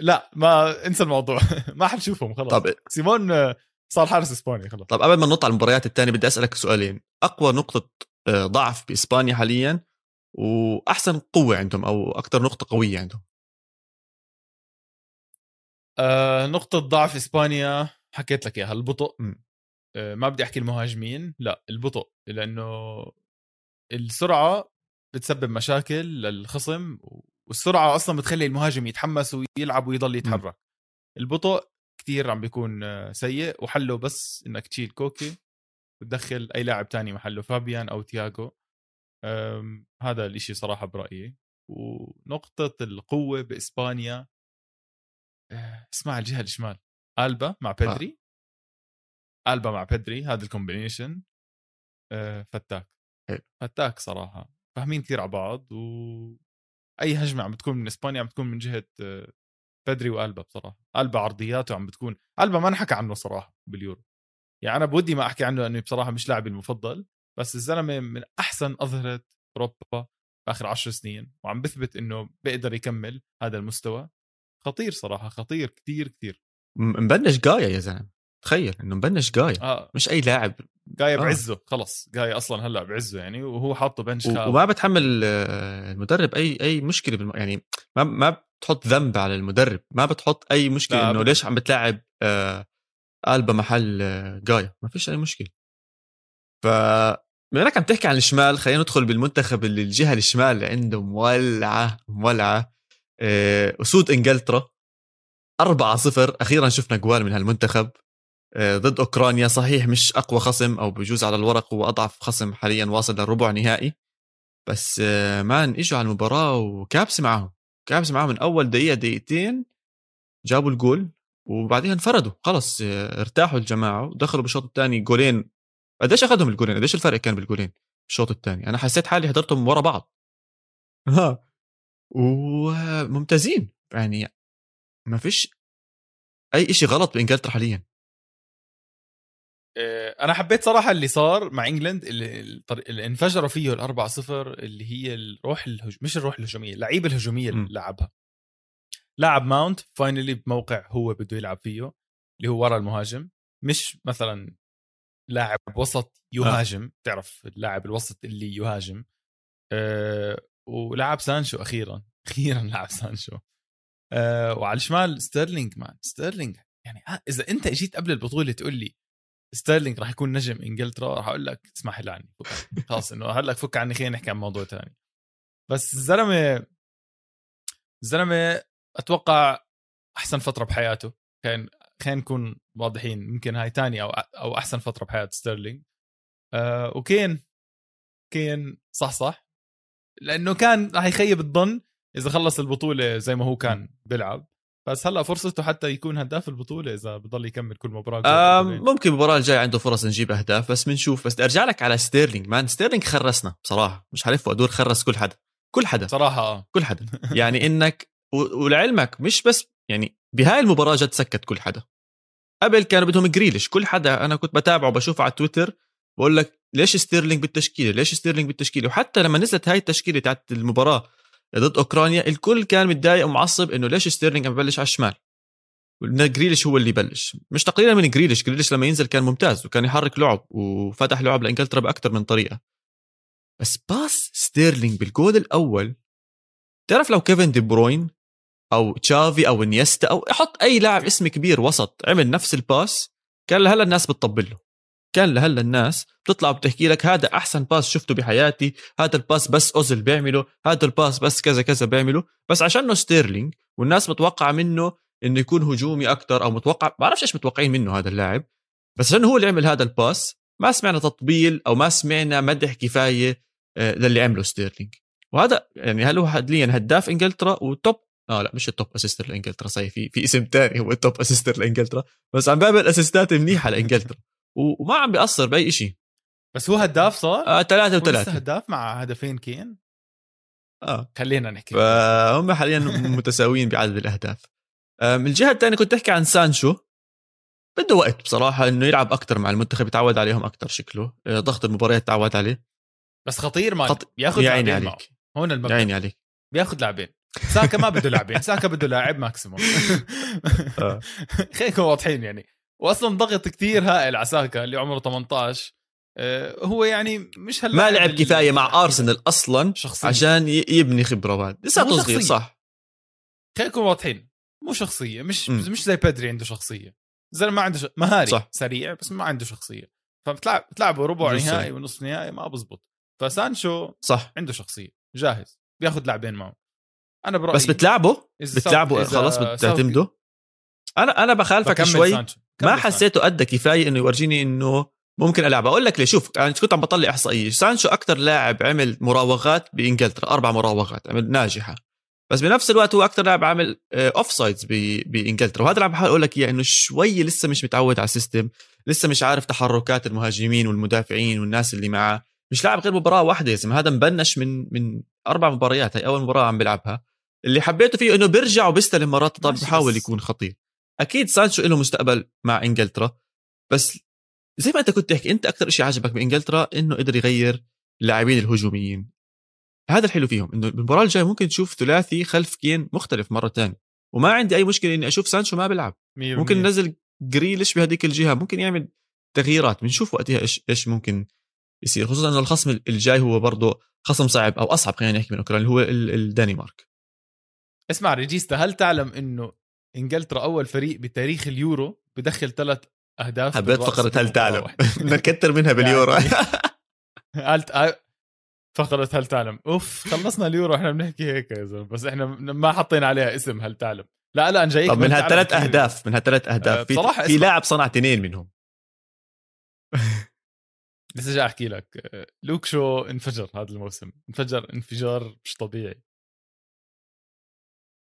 لا ما انسى الموضوع. ما حنشوفهم خلص. طب سيمون صار حارس إسباني خلص. طب قبل ما ننط على المباريات الثانية بدي أسألك سؤالين. أقوى نقطة آه، ضعف بإسبانيا حاليا وأحسن قوة عندهم أو أكثر نقطة قوية عندهم؟ آه نقطة ضعف إسبانيا حكيت لك إياها البطء. آه ما بدي أحكي المهاجمين لا البطء لأنه السرعة بتسبب مشاكل للخصم والسرعة أصلا بتخلي المهاجم يتحمس ويلعب ويضل يتحرك. البطء كتير عم بيكون آه، سيء وحله بس إنك تشيل كوكي وتدخل أي لاعب تاني محله فابيان أو تياغو. هذا الإشي صراحة برأيي. ونقطة القوة بإسبانيا. اسمع الجهة الشمال. ألبا مع بيدري. آه. ألبا مع بيدري هذا ال combination آه، فتاك. حلو. فتاك صراحة. فاهمين كثير على بعض و أي هجمة عم بتكون من إسبانيا عم بتكون من جهة آه، بدري وألبا بصراحة. ألبا عرضياته عم بتكون ألبا ما نحكى عنه صراحة باليورو. يعني أنا بودي ما أحكي عنه لأنه بصراحة مش لاعبي المفضل بس الزلمة من أحسن أظهرة أوروبا آخر عشر سنين وعم بثبت إنه بيقدر يكمل هذا المستوى. خطير صراحة خطير كتير كتير. مبنش جايا يا زلمة تخيل إنه مبنش جايا. آه. مش أي لاعب. جاي آه. بعزه خلص جاي أصلا هلأ بعزه يعني وهو حاطه بنش و... وما بتحمل آه، المدرب أي أي مشكلة بالم... يعني ما ما بتحط ذنب على المدرب ما بتحط أي مشكلة إنه ليش عم بتلاعب آه ألبا محل آه جايا ما فيش أي مشكلة. ف بما إنك عم تحكي عن الشمال خلينا ندخل بالمنتخب اللي الجهة الشمال اللي عنده مولعة مولعة. اسود إنجلترا 4 0 أخيرا شفنا جوال من هالمنتخب. آه، ضد أوكرانيا. صحيح مش أقوى خصم أو بجوز على الورق هو أضعف خصم حاليا واصل للربع نهائي. بس آه، مان إجوا على المباراة وكابسه معهم. كابسه معهم من أول دقيقة دقيقتين جابوا الجول وبعدين انفردوا. خلص ارتاحوا الجماعة ودخلوا بالشوط الثاني. جولين. قديش أخذهم الجولين؟ قديش الفرق كان بالجولين؟ الشوط الثاني. أنا حسيت حالي حضرتهم ورا بعض. ها وممتازين. يعني ما فيش أي شيء غلط بإنجلترا حاليا. آه، أنا حبيت صراحة اللي صار مع England اللي, اللي انفجروا فيه الأربعة صفر اللي هي الروح الهج... مش الروح الهجومية اللعيبه الهجومية اللي لعبها. لاعب ماونت finally بموقع هو بده يلعب فيه اللي هو ورا المهاجم. مش مثلا لاعب وسط يهاجم آه. تعرف اللاعب الوسط اللي يهاجم. أه ولعب سانشو أخيرا. أخيرا لعب سانشو. أه وعلى الشمال ستيرلينج man. ستيرلينج يعني آه إذا أنت اجيت قبل البطولة تقول لي ستيرلينج راح يكون نجم إنجلترا راح أقول لك اسمح لي عني خلاص إنه هلأ فك عني خلينا نحكي عن موضوع ثاني بس الزلمة الزلمة أتوقع أحسن فترة بحياته. كان خلينا نكون واضحين ممكن هاي تاني أو أو أحسن فترة بحياة ستيرلينج. آه وكين كين صح صح؟ لأنه كان راح يخيب الظن إذا خلص البطولة زي ما هو كان بيلعب. بس هلأ فرصته حتى يكون هداف البطولة إذا بضل يكمل كل مباراة ممكن المباراة الجاية عنده فرص نجيب أهداف بس بنشوف بس أرجع لك على ستيرلينج man ستيرلينج خرسنا بصراحة مش حلف وأدور خرس كل حدا كل حدا صراحة آه. كل حدا. يعني إنك ولعلمك مش بس يعني بهاي المباراة جد سكت كل حدا. قبل كانوا بدهم جريليش كل حدا أنا كنت بتابعه بشوفه على تويتر بقول لك ليش ستيرلينج بالتشكيلة؟ ليش ستيرلينج بالتشكيلة؟ وحتى لما نزلت هاي التشكيلة تاعت المباراة ضد أوكرانيا الكل كان متضايق ومعصب إنه ليش ستيرلينج عم ببلش على الشمال؟ جريليش هو اللي يبلش. مش تقليلا من جريليش جريليش لما ينزل كان ممتاز وكان يحرك لعب وفتح لعب لإنجلترا باكثر من طريقة. بس pass ستيرلينج بالجول الأول تعرف لو كيفن دي بروين أو تشافي أو إنيستا أو أحط أي لاعب اسم كبير وسط عمل نفس ال pass كان لهلا الناس بتطبل له. كان لهلا الناس بتطلع بتحكي لك هذا أحسن pass شفته بحياتي هذا الباس بس أوزل بيعمله هذا الباس بس كذا كذا بيعمله. بس عشانه ستيرلينج والناس متوقعة منه إنه يكون هجومي أكثر أو متوقع ما بعرفش إيش متوقعين منه هذا اللاعب. بس عشان هو اللي عمل هذا الباس ما سمعنا تطبيل أو ما سمعنا مدح كفاية آه، للي عمله ستيرلينج. وهذا يعني هل هو حاليا هداف إنجلترا و top؟ آه لا مش ال top assister لإنجلترا صحيح في في اسم ثاني هو ال top assister لإنجلترا. بس عم بعمل assist ات منيحة لإنجلترا. وما عم بيأثر بأي شيء بس هو هداف صار؟ آه ثلاثة وثلاثة هداف مع هدفين كين؟ آه. خلينا نحكي. فهم حاليا متساويين بعدد الأهداف. من الجهة الثانية كنت تحكي عن سانشو. بده وقت بصراحة إنه يلعب أكثر مع المنتخب يتعود عليهم أكثر شكله. آه، ضغط المباريات تعود عليه. بس خطير مان خط... بياخذ يا عيني لاعبين معه. عليك هون يا المبدا عيني عليك. بياخذ لاعبين. ساكا ما بده لاعبين. ساكا بده لاعب ماكسيموم آه. خلينا نكون واضحين يعني. واصلا ضغط كثير هائل على ساكا اللي عمره 18 آه، هو يعني مش هلا ما لعب كفاية مع أرسنال أصلا شخصيا. عشان يبني خبرة بعد. لساته صغير شخصية. صح. خلينا نكون واضحين. مو شخصية مش مم. مش زي بيدري عنده شخصية. زلمة ما عنده ش... مهاري صح. سريع بس ما عنده شخصية. فبتلعب بتلعبوا ربع نهائي. ونصف نهائي ما بزبط. فسانشو صح. عنده شخصية. جاهز. بياخذ لاعبين معه. أنا برأيي بس بتلعبه؟ بتلعبه؟ إذا بتعتمده؟ أنا أنا بخالفك شوي. سانشو. ما حسيته أدى كفاية إنه يورجيني إنه ممكن ألعب. أقول لك ليه شوف أنا كنت عم بطلع إحصائية. سانشو أكثر لاعب عمل مراوغات بإنجلترا أربع مراوغات عمل ناجحة. بس بنفس الوقت هو أكثر لاعب عامل offsides بإنجلترا. وهذا اللي عم بحاول أقول لك إياه إنه شوي لسه مش متعود على ال system لسه مش عارف تحركات المهاجمين والمدافعين والناس اللي معاه. مش لاعب غير مباراة واحدة يا زلمة. هذا مبنش من من أربع مباريات هي أول مباراة عم بيلعبها. اللي حبيته فيه إنه بيرجع وبيستلم مرات طب بحاول يكون خطير. أكيد سانشو له مستقبل مع إنجلترا بس زي ما أنت كنت تحكي أنت أكثر شيء عجبك بإنجلترا إنه قدر يغير اللاعبين الهجوميين. هذا الحلو فيهم إنه بالمباراه الجاية ممكن تشوف ثلاثي خلف كين مختلف مرة تانية. وما عندي أي مشكلة إني أشوف سانشو ما بيلعب. ممكن. ننزل جريليش بهذيك الجهة ممكن يعمل تغييرات بنشوف وقتها إيش إيش ممكن يصير خصوصا إنه الخصم الجاي هو برضه خصم صعب أو أصعب خلينا نحكي من أوكرانيا اللي هو ال- الدنمارك اسمع ريجيستا هل تعلم إنه إنجلترا أول فريق بتاريخ اليورو بدخل ثلاث أهداف حبيت فقرة هل تعلم؟ نكثر منها باليورو. يعني- هل ت- فقرة هل تعلم. أوف خلصنا اليورو إحنا بنحكي هيك يا زلمة. بس إحنا ما حطينا عليها اسم هل تعلم. لا لا جايك طب من هالثلاث. أهداف من هالثلاث آه، أهداف. في بصراحة في. لاعب صنع اثنين منهم. لسه جاي أحكي لك. آه، لوك شو انفجر هذا الموسم. انفجر انفجار مش طبيعي.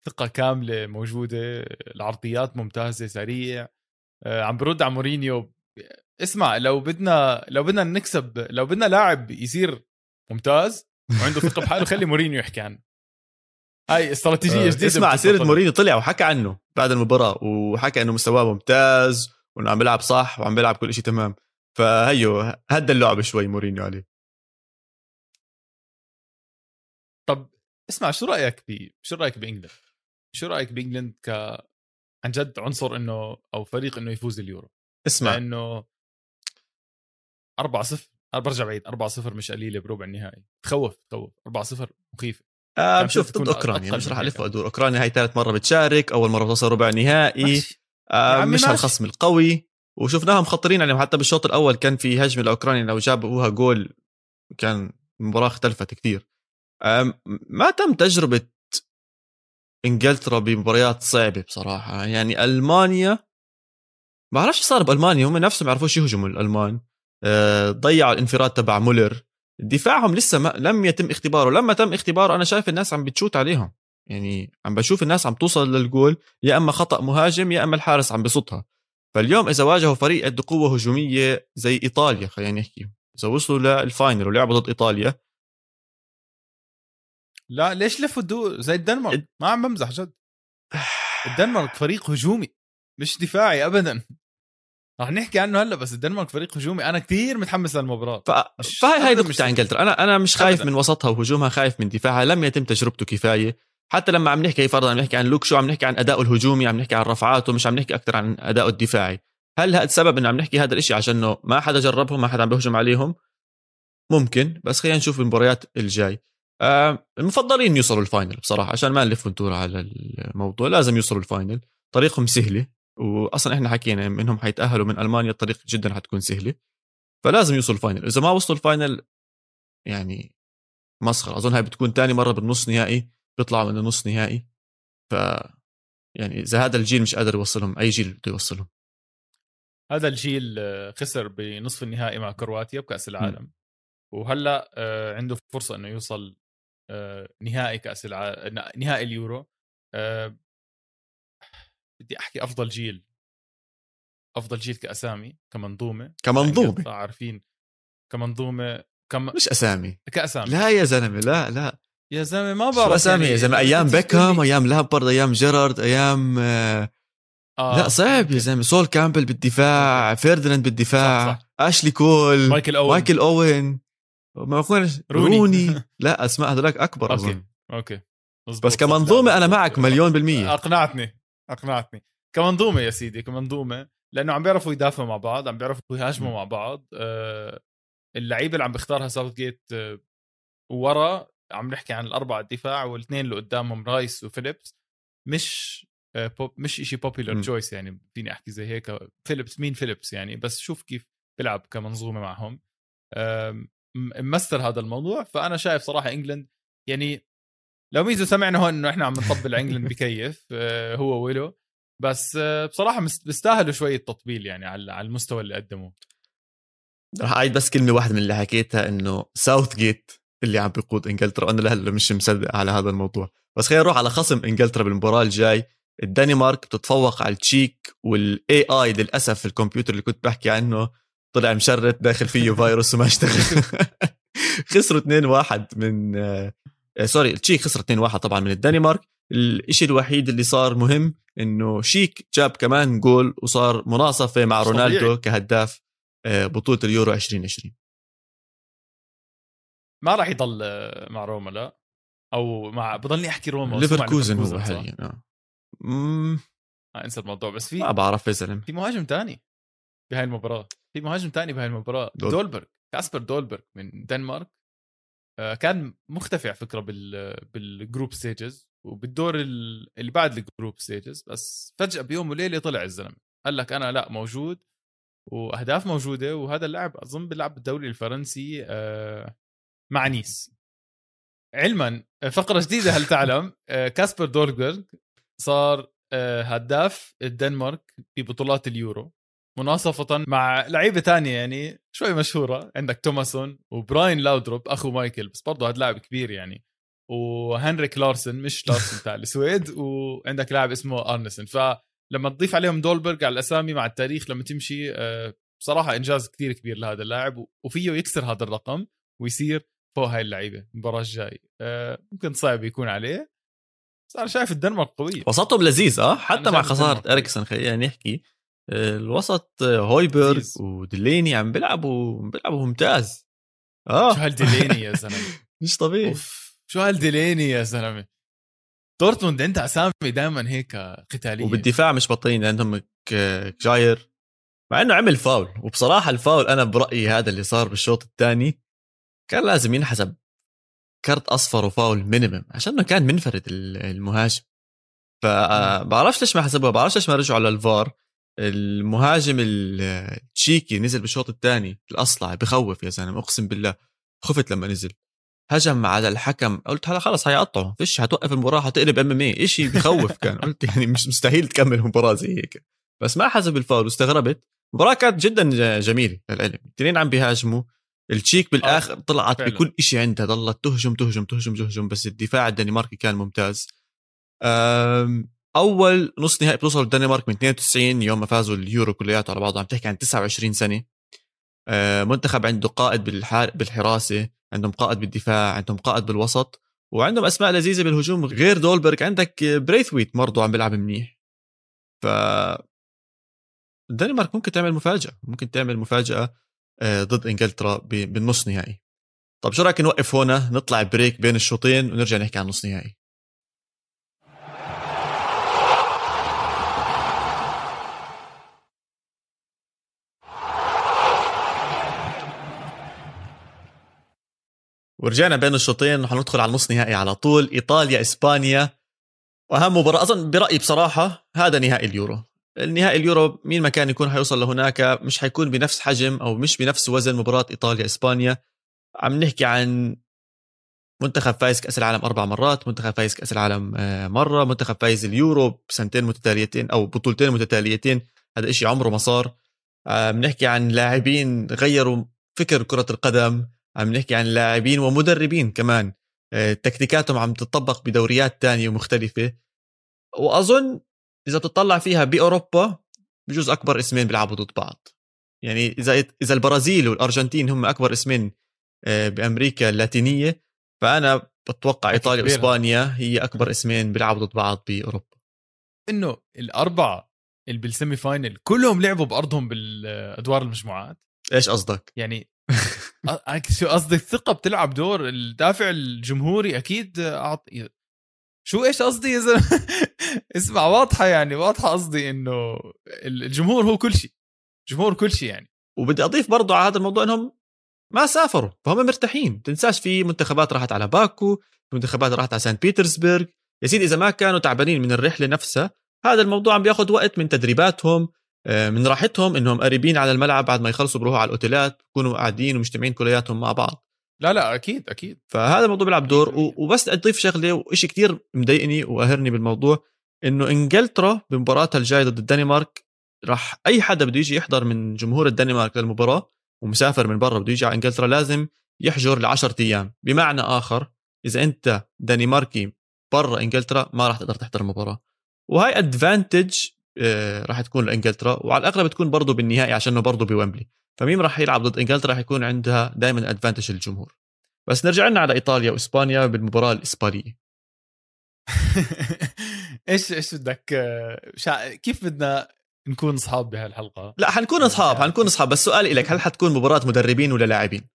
ثقة كاملة موجودة العرضيات ممتازة سريع. آه، عم برد على مورينيو. اسمع لو بدنا لو بدنا نكسب لو بدنا لاعب يصير ممتاز وعنده ثقة بحاله خلي مورينيو يحكي عنه. هاي استراتيجية جديدة اسمع بتطلع. سيرة مورينيو طلع وحكى عنه بعد المباراة وحكى إنه مستواه ممتاز وإنه عم بيلعب صح وعم بيلعب كل شيء تمام. فهيو هدى اللعبة شوي مورينيو عليه. طب اسمع شو رأيك ب شو رأيك ب England؟ شو رأيك ب England ك عن جد عنصر إنه أو فريق إنه يفوز اليورو؟ اسمع. لأنه 4 0 أنا برجع بعيد 4 0 مش قليلة بربع النهائي. تخوف تخوف. 4 0 مخيفة. آه كان شوف تكون ضد أوكرانيا مش رح. ألف وأدور. أوكرانيا هاي ثالث مرة بتشارك أول مرة توصل ربع نهائي. آه عمي مش. هالخصم القوي. وشفناهم مخطرين عليهم. حتى بالشوط الأول كان في هجمة لأوكرانيا لو جابوها جول كان المباراة اختلفت كثير ما تم تجربة إنجلترا بمباريات صعبة بصراحة. يعني ألمانيا ما بعرفش صار بألمانيا هم نفسهم ما يعرفوش يهجموا الألمان. آه، ضيعوا الانفراد تبع مولر. دفاعهم لسه ما لم يتم اختباره. لما تم اختباره أنا شايف الناس عم بتشوت عليهم. يعني عم بشوف الناس عم توصل للجول يا إما خطأ مهاجم يا إما الحارس عم بصدها. فاليوم إذا واجهوا فريق عنده قوة هجومية زي إيطاليا خلينا نحكي. إذا وصلوا لل final ولعبوا ضد إيطاليا لا ليش لفوا الدور زي الدنمارك؟ ما عم بمزح جد. الدنمارك فريق هجومي مش دفاعي ابدا. رح نحكي عنه هلأ بس الدنمارك فريق هجومي. أنا كثير متحمس للمباراة. ف... فهي هاي تاع إنجلترا. أنا أنا مش خايف أبداً. من وسطها وهجومها خايف من دفاعها. لم يتم تجربته كفاية. حتى لما عم نحكي فرضا عم نحكي عن لوك شو عم نحكي عن ادائه الهجومي عم نحكي عن رفعاته مش عم نحكي أكثر عن ادائه الدفاعي. هل هذا السبب إنه عم نحكي هذا الإشي عشانه ما حدا جربهم ما حدا عم بيهجم عليهم؟ ممكن. بس خلينا نشوف المباريات الجاي. المفضلين يوصلوا ال final بصراحة عشان ما نلف وندور على الموضوع لازم يوصلوا ال final. طريقهم سهلة واصلا إحنا حكينا منهم حيتأهلوا من ألمانيا الطريق جدا حتكون سهلة. فلازم يوصلوا ال final. إذا ما وصلوا ال final يعني مسخرة. أظن هاي بتكون تاني مرة بالنص نهائي بيطلعوا من النص نهائي. ف يعني إذا هذا الجيل مش قادر يوصلهم أي جيل بده يوصلهم. هذا الجيل آه، خسر بنصف النهائي مع كرواتيا بكأس العالم. وهلأ آه، عنده فرصة إنه يوصل آه، نهائي كأس العالم نهائي اليورو. آه، بدي أحكي أفضل جيل. أفضل جيل كأسامي كمنظومة. كمنظومة. عارفين كمنظومة كم مش أسامي. كأسامي. لا يا زلمة لا لا. يا زلمة ما بعرف أسامي يعني يا زلمة؟ أيام بيكهام أيام لامبرد أيام جيرارد أيام آه آه. لا صعب يا زلمة. سول كامبل بالدفاع فيرديناند بالدفاع صح، صح. أشلي كول مايكل أوين. مايكل أوين. مايكل أوين روني. روني. لا أسماء هذولاك أكبر okay أظن. okay. مزبوط. بس كمنظومة أنا معك مليون بالمية. أقنعتني أقنعتني. كمنظومة يا سيدي كمنظومة لأنه عم بيعرفوا يدافعوا مع بعض عم بيعرفوا يهاجموا. مع بعض. آه، اللعيبة اللي عم بيختارها ساوث جيت آه، ورا عم نحكي عن الأربعة الدفاع والاثنين اللي قدامهم رايس وفيليبس مش آه، بوب مش شيء popular. choice يعني فيني أحكي زي هيك. فيليبس مين فيليبس يعني؟ بس شوف كيف بيلعب كمنظومة معهم. ممثل هذا الموضوع. فأنا شايف صراحة انجلند يعني لو ميزو سمعنا هون إنه إحنا عم نطبل انجلند بكيف آه، هو ويلو. بس آه، بصراحة بيستاهلوا شوية تطبيل يعني على المستوى اللي قدموه. رح اعيد بس كلمة واحدة من اللي حكيتها إنه ساوث جيت اللي عم بيقود إنجلترا. وأنا لهلا مش مصدق على هذا الموضوع. بس خلينا نروح على خصم إنجلترا بالمباراة الجاي. الدنمارك بتتفوق على التشيك والاي اي للأسف الكمبيوتر اللي كنت بحكي عنه. طلع مشرد داخل فيه فيروس وما اشتغل. خسروا 2-1 من آه، sorry التشيك خسر 2-1 طبعا من الدنمارك. الشيء الوحيد اللي صار مهم إنه تشيك جاب كمان جول وصار مناصفة مع مش رونالدو. كهداف آه، بطولة اليورو 2020 ما راح يضل آه، مع روما لا. أو مع بضلني أحكي روما ليفركوزن هو؟ حاليا آه. مم، آه انسى الموضوع بس في ما بعرف يا زلمة. في مهاجم تاني بهاي المباراة. في مهاجم تاني بهاي المباراة دول- دولبرغ كاسبر دولبرغ من دنمارك آه، كان مختفي على فكرة بال بال group stages وبالدور ال- اللي بعد ال group stages بس فجأة بيوم وليلة طلع الزلمة. قال لك أنا لا موجود وأهداف موجودة وهذا اللاعب أظن بيلعب بالدوري الفرنسي آه، مع نيس. علما آه، فقرة جديدة هل تعلم كاسبر دولبرغ صار هداف الدنمارك في بطولات اليورو. مناصفة مع لعيبة تانية يعني شوي مشهورة. عندك توماسون وبراين لاودروب أخو مايكل بس برضه هذا لاعب كبير يعني. وهنريك لارسن مش لارسن تاع السويد. وعندك لاعب اسمه أرنسن. فلما تضيف عليهم دولبرغ على الأسامي مع التاريخ لما تمشي آه، بصراحة إنجاز كتير كبير لهذا اللاعب. وفيه يكسر هذا الرقم ويصير فوق هاي اللعيبة المباراة الجاي. آه، ممكن صعب يكون عليه. بس أنا شايف الدنمارك قوية وسطهم لذيذ آه؟ حتى مع خسارة. إريكسون خلينا نحكي. الوسط هويبرغ لذيذ. وديليني عم بيلعبوا بيلعبوا ممتاز. شو آه هالديليني يا زلمة؟ مش طبيعي. أوف. شو هالديليني يا زلمة؟ دورتموند عندها اسامي دائما هيك قتالية. وبالدفاع مش بطلين عندهم ك- جاير مع إنه عمل فاول وبصراحة الفاول أنا برأيي هذا اللي صار بالشوط الثاني كان لازم ينحسب كرت أصفر وفاول minimum عشان كان منفرد ال- المهاجم. فبعرفش ليش ما حسبوها بعرفش ليش ما رجعوا للفار. المهاجم التشيكي نزل بالشوط الثاني الأصلع بخوف يا زلمة أقسم بالله. خفت لما نزل. هجم على الحكم. قلت هلا خلص هيقطعه. فيش هتوقف المباراة هتقلب MMA شيء بخوف كان. قلت يعني مش مستحيل تكمل مباراه زي هيك. بس ما حسب الفاول واستغربت. المباراة كانت جدا جميلة للعلم. الاثنين عم بيهاجموا. التشيك بالآخر طلعت فعلا. بكل شيء عندها. ضلت تهجم تهجم تهجم تهجم بس الدفاع الدنماركي كان ممتاز. أول نص نهائي بتوصل الدنمارك من 92 يوم ما فازوا اليورو كلياته على بعضه عم تحكي عن 29 سنة. أه، منتخب عنده قائد بالحراسة عندهم قائد بالدفاع عندهم قائد بالوسط وعندهم أسماء لذيذة بالهجوم غير دولبرغ. عندك بريثويت برضه عم بيلعب منيح. ف الدنمارك ممكن تعمل مفاجأة ممكن تعمل مفاجأة آه، ضد إنجلترا بالنص نهائي. طب شو رأيك نوقف هنا نطلع بريك بين الشوطين ونرجع نحكي عن نص نهائي؟ ورجعنا بين الشوطين رح ندخل على النص نهائي على طول إيطاليا إسبانيا. وأهم مباراة أظن برأيي بصراحة هذا نهائي اليورو. النهائي اليورو مين ما كان يكون حيوصل لهناك مش حيكون بنفس حجم أو مش بنفس وزن مباراة إيطاليا إسبانيا. عم نحكي عن منتخب فايز كأس العالم أربع مرات منتخب فايز كأس العالم آه، مرة منتخب فايز اليورو بسنتين متتاليتين أو بطولتين متتاليتين. هذا إشي عمره ما صار. عم نحكي عن لاعبين غيروا فكر كرة القدم عم نحكي عن لاعبين ومدربين كمان. آه، تكتيكاتهم عم تطبق بدوريات تانية ومختلفة وأظن إذا بتطلع فيها بأوروبا بجوز أكبر اسمين بيلعبوا ضد بعض. يعني إذا إذا البرازيل والأرجنتين هم أكبر اسمين آه، بأمريكا اللاتينية فأنا بتوقع إيطاليا وإسبانيا هي أكبر اسمين بيلعبوا ضد بعض بأوروبا. إنه الأربعة اللي بالسيمي فاينل كلهم لعبوا بأرضهم بالأدوار المجموعات؟ إيش قصدك؟ يعني شو قصدك الثقة بتلعب دور الدافع الجمهوري أكيد أعط... شو إيش قصدي يا زلمة؟ اسمع واضحة يعني واضحة قصدي إنه الجمهور هو كل شيء جمهور كل شيء يعني. وبدي أضيف برضه على هذا الموضوع إنهم ما سافروا فهم مرتاحين. تنساش في منتخبات راحت على باكو في منتخبات راحت على سان بيترسبرغ. يا سيدي إذا ما كانوا تعبانين من الرحلة نفسها هذا الموضوع عم بياخذ وقت من تدريباتهم من راحتهم إنهم قريبين على الملعب بعد ما يخلصوا بروحوا على الأوتيلات بكونوا قاعدين ومجتمعين كلياتهم مع بعض. لا لا أكيد أكيد. فهذا الموضوع بيلعب دور وبس أضيف شغلة وشيء كتير مضايقني وقاهرني بالموضوع إنه إنجلترا بمباراتها الجاية ضد الدنمارك راح أي حدا بده يجي يحضر من جمهور الدنمارك للمباراة ومسافر من برا بده يجي على إنجلترا لازم يحجر ل 10 أيام. بمعنى آخر إذا أنت دنماركي برا إنجلترا ما راح تقدر تحضر المباراة. وهي advantage آه، راح تكون لإنجلترا وعلى الأغلب تكون برضه بالنهائي عشانه برضه بويمبلي. فمين راح يلعب ضد إنجلترا؟ راح يكون عندها دائما ادفانتج للجمهور. بس نرجع لنا على إيطاليا وإسبانيا بالمباراة الإسبانية. إيش إيش بدك آه، شا... كيف بدنا نكون أصحاب بهالحلقة؟ لا حنكون أصحاب يعني حنكون أصحاب. بس سؤالي لك هل حتكون مباراة مدربين ولا لاعبين؟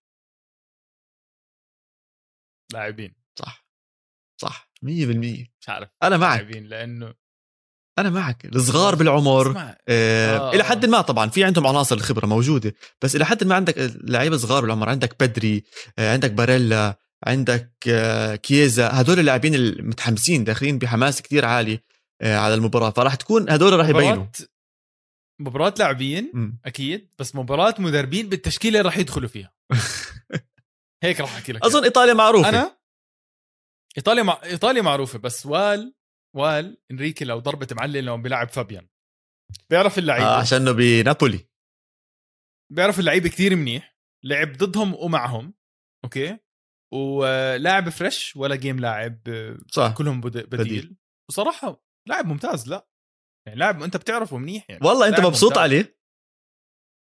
لاعبين. صح. صح. 100% مش عارف. أنا معك. لاعبين لأنه أنا معك. الصغار بالعمر آه آه. إلى حد ما طبعا في عندهم عناصر الخبره موجودة بس إلى حد ما عندك لعيبة صغار بالعمر عندك بدري آه عندك باريلا عندك آه كييزا هدول اللاعبين المتحمسين داخلين بحماس كتير عالي آه على المباراة فراح تكون هدول راح يبينوا. مباراة لاعبين أكيد بس مباراة مدربين بالتشكيلة راح يدخلوا فيها. هيك راح أحكي لك. أظن إيطاليا معروفة. أنا؟ إيطاليا مع... إيطاليا معروفة بس وال ولو انريكي لو ضربة معلم لو بيلعب فابيان. بيعرف اللعيبة. آه عشانه بنابولي. بيعرف اللعيبة كتير منيح. لعب ضدهم ومعهم. أوكي؟ ولاعب fresh ولا game لاعب صح. كلهم بديل, بديل. وصراحة لاعب ممتاز لا. يعني لاعب أنت بتعرفه منيح يعني. والله أنت مبسوط ممتاز. عليه؟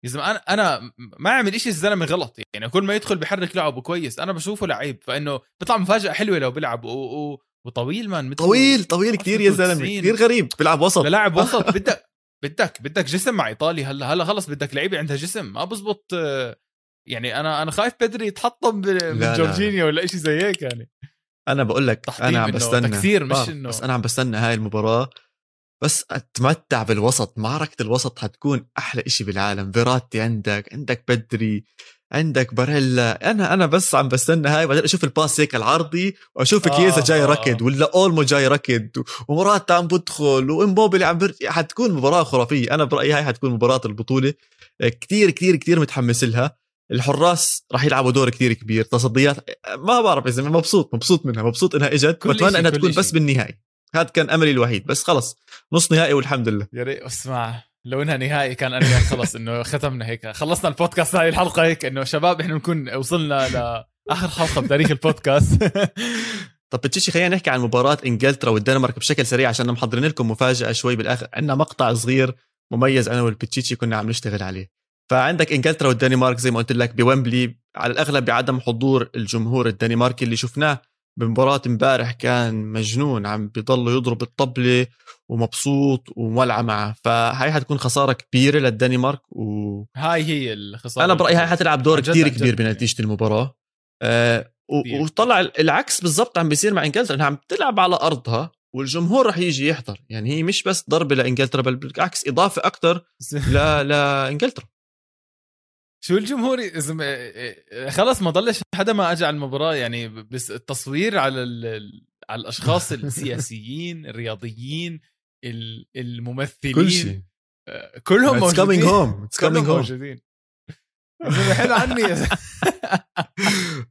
يا زلمة أنا أنا ما عمل شيء الزلمة غلط يعني. كل ما يدخل بحرك لعبه كويس. أنا بشوفه لعيب فإنه بيطلع مفاجأة حلوة لو بيلعب. و... و... وطويل مان طويل طويل كثير يا زلمة كثير غريب بيلعب وسط. لاعب وسط. بدك بدك بدك جسم مع إيطالي. هلا هلا خلص بدك لعيبة عندها جسم. ما بزبط يعني أنا أنا خايف بدري يتحطم من جورجينيا ولا شيء زي هيك يعني. أنا بقول لك أنا عم بستنى. مش إنه. بس أنا عم بستنى هاي المباراة. بس أتمتع بالوسط. معركة الوسط حتكون أحلى إشي بالعالم. فيراتي عندك عندك بدري. عندك باريلا. أنا أنا بس عم بستنى هاي بعدين أشوف الباس هيك العرضي وأشوف آه. كيزا جاي آه. ركض ولا أولمو جاي ركض وموراتا عم بدخل وامبو بيلي عم برجع حتكون مباراة خرافية. أنا برأيي هاي حتكون مباراة البطولة. كتير كتير كتير متحمس لها. الحراس راح يلعبوا دور كتير كبير. تصديات ما بعرف إذا مبسوط مبسوط منها مبسوط إنها إجت. بتمنى إنها تكون بس بالنهائي. هذا كان أملي الوحيد بس خلص. نص نهائي والحمد لله. يا ريت. اسمع. لو إنها نهائي كان أنا خلص إنه ختمنا هيك. خلصنا البودكاست هاي الحلقة هيك إنه شباب إحنا نكون وصلنا لاخر حلقة بتاريخ البودكاست. طب بتشيتشي خلينا نحكي عن مباراة إنجلترا والدنمارك بشكل سريع عشان محضرين لكم مفاجأة شوي بالآخر. عندنا مقطع صغير مميز أنا والبتشيتشي كنا عم نشتغل عليه. فعندك إنجلترا والدنمارك زي ما قلت لك بويمبلي على الأغلب بعدم حضور الجمهور الدنماركي اللي شفناه بمباراة امبارح كان مجنون عم بيضل يضرب الطبلة ومبسوط ومولعة معه. فهاي حتكون خسارة كبيرة للدنمارك و هاي هي الخسارة أنا برأيي هاي حتلعب دور كثير كبير بنتيجة المباراة. أه وطلع العكس بالضبط عم بيصير مع إنجلترا. إنها عم تلعب على أرضها والجمهور رح يجي يحضر. يعني هي مش بس ضربة لإنجلترا بل بالعكس إضافة أكثر ل... لإنجلترا. شو الجمهور إذا خلص ما ضلش حدا ما اجى على المباراة يعني بس التصوير على ال... على الأشخاص السياسيين الرياضيين الممثلين كل شيء. آه، كلهم موجودين coming home. It's coming home. موجودين. حلو عني.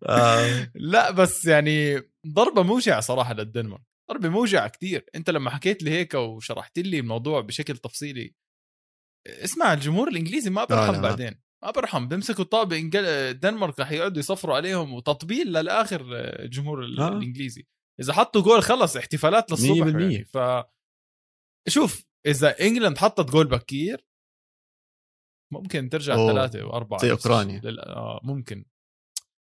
آه. لا بس يعني ضربة موجعة صراحة للدنمارك. ضربة موجعة كثير أنت لما حكيت لي هيك وشرحت لي الموضوع بشكل تفصيلي اسمع الجمهور الإنجليزي ما بيرحم بعدين. ما برحم بيمسكوا الطابه الدنمارك رح يقعدوا يصفروا عليهم وتطبيل للآخر الجمهور آه. الإنجليزي إذا حطوا جول خلص احتفالات للصبح 100% يعني. ف شوف إذا England حطت جول بكير ممكن ترجع أوه. ثلاثة واربعه زي أوكرانيا. لل... آه ممكن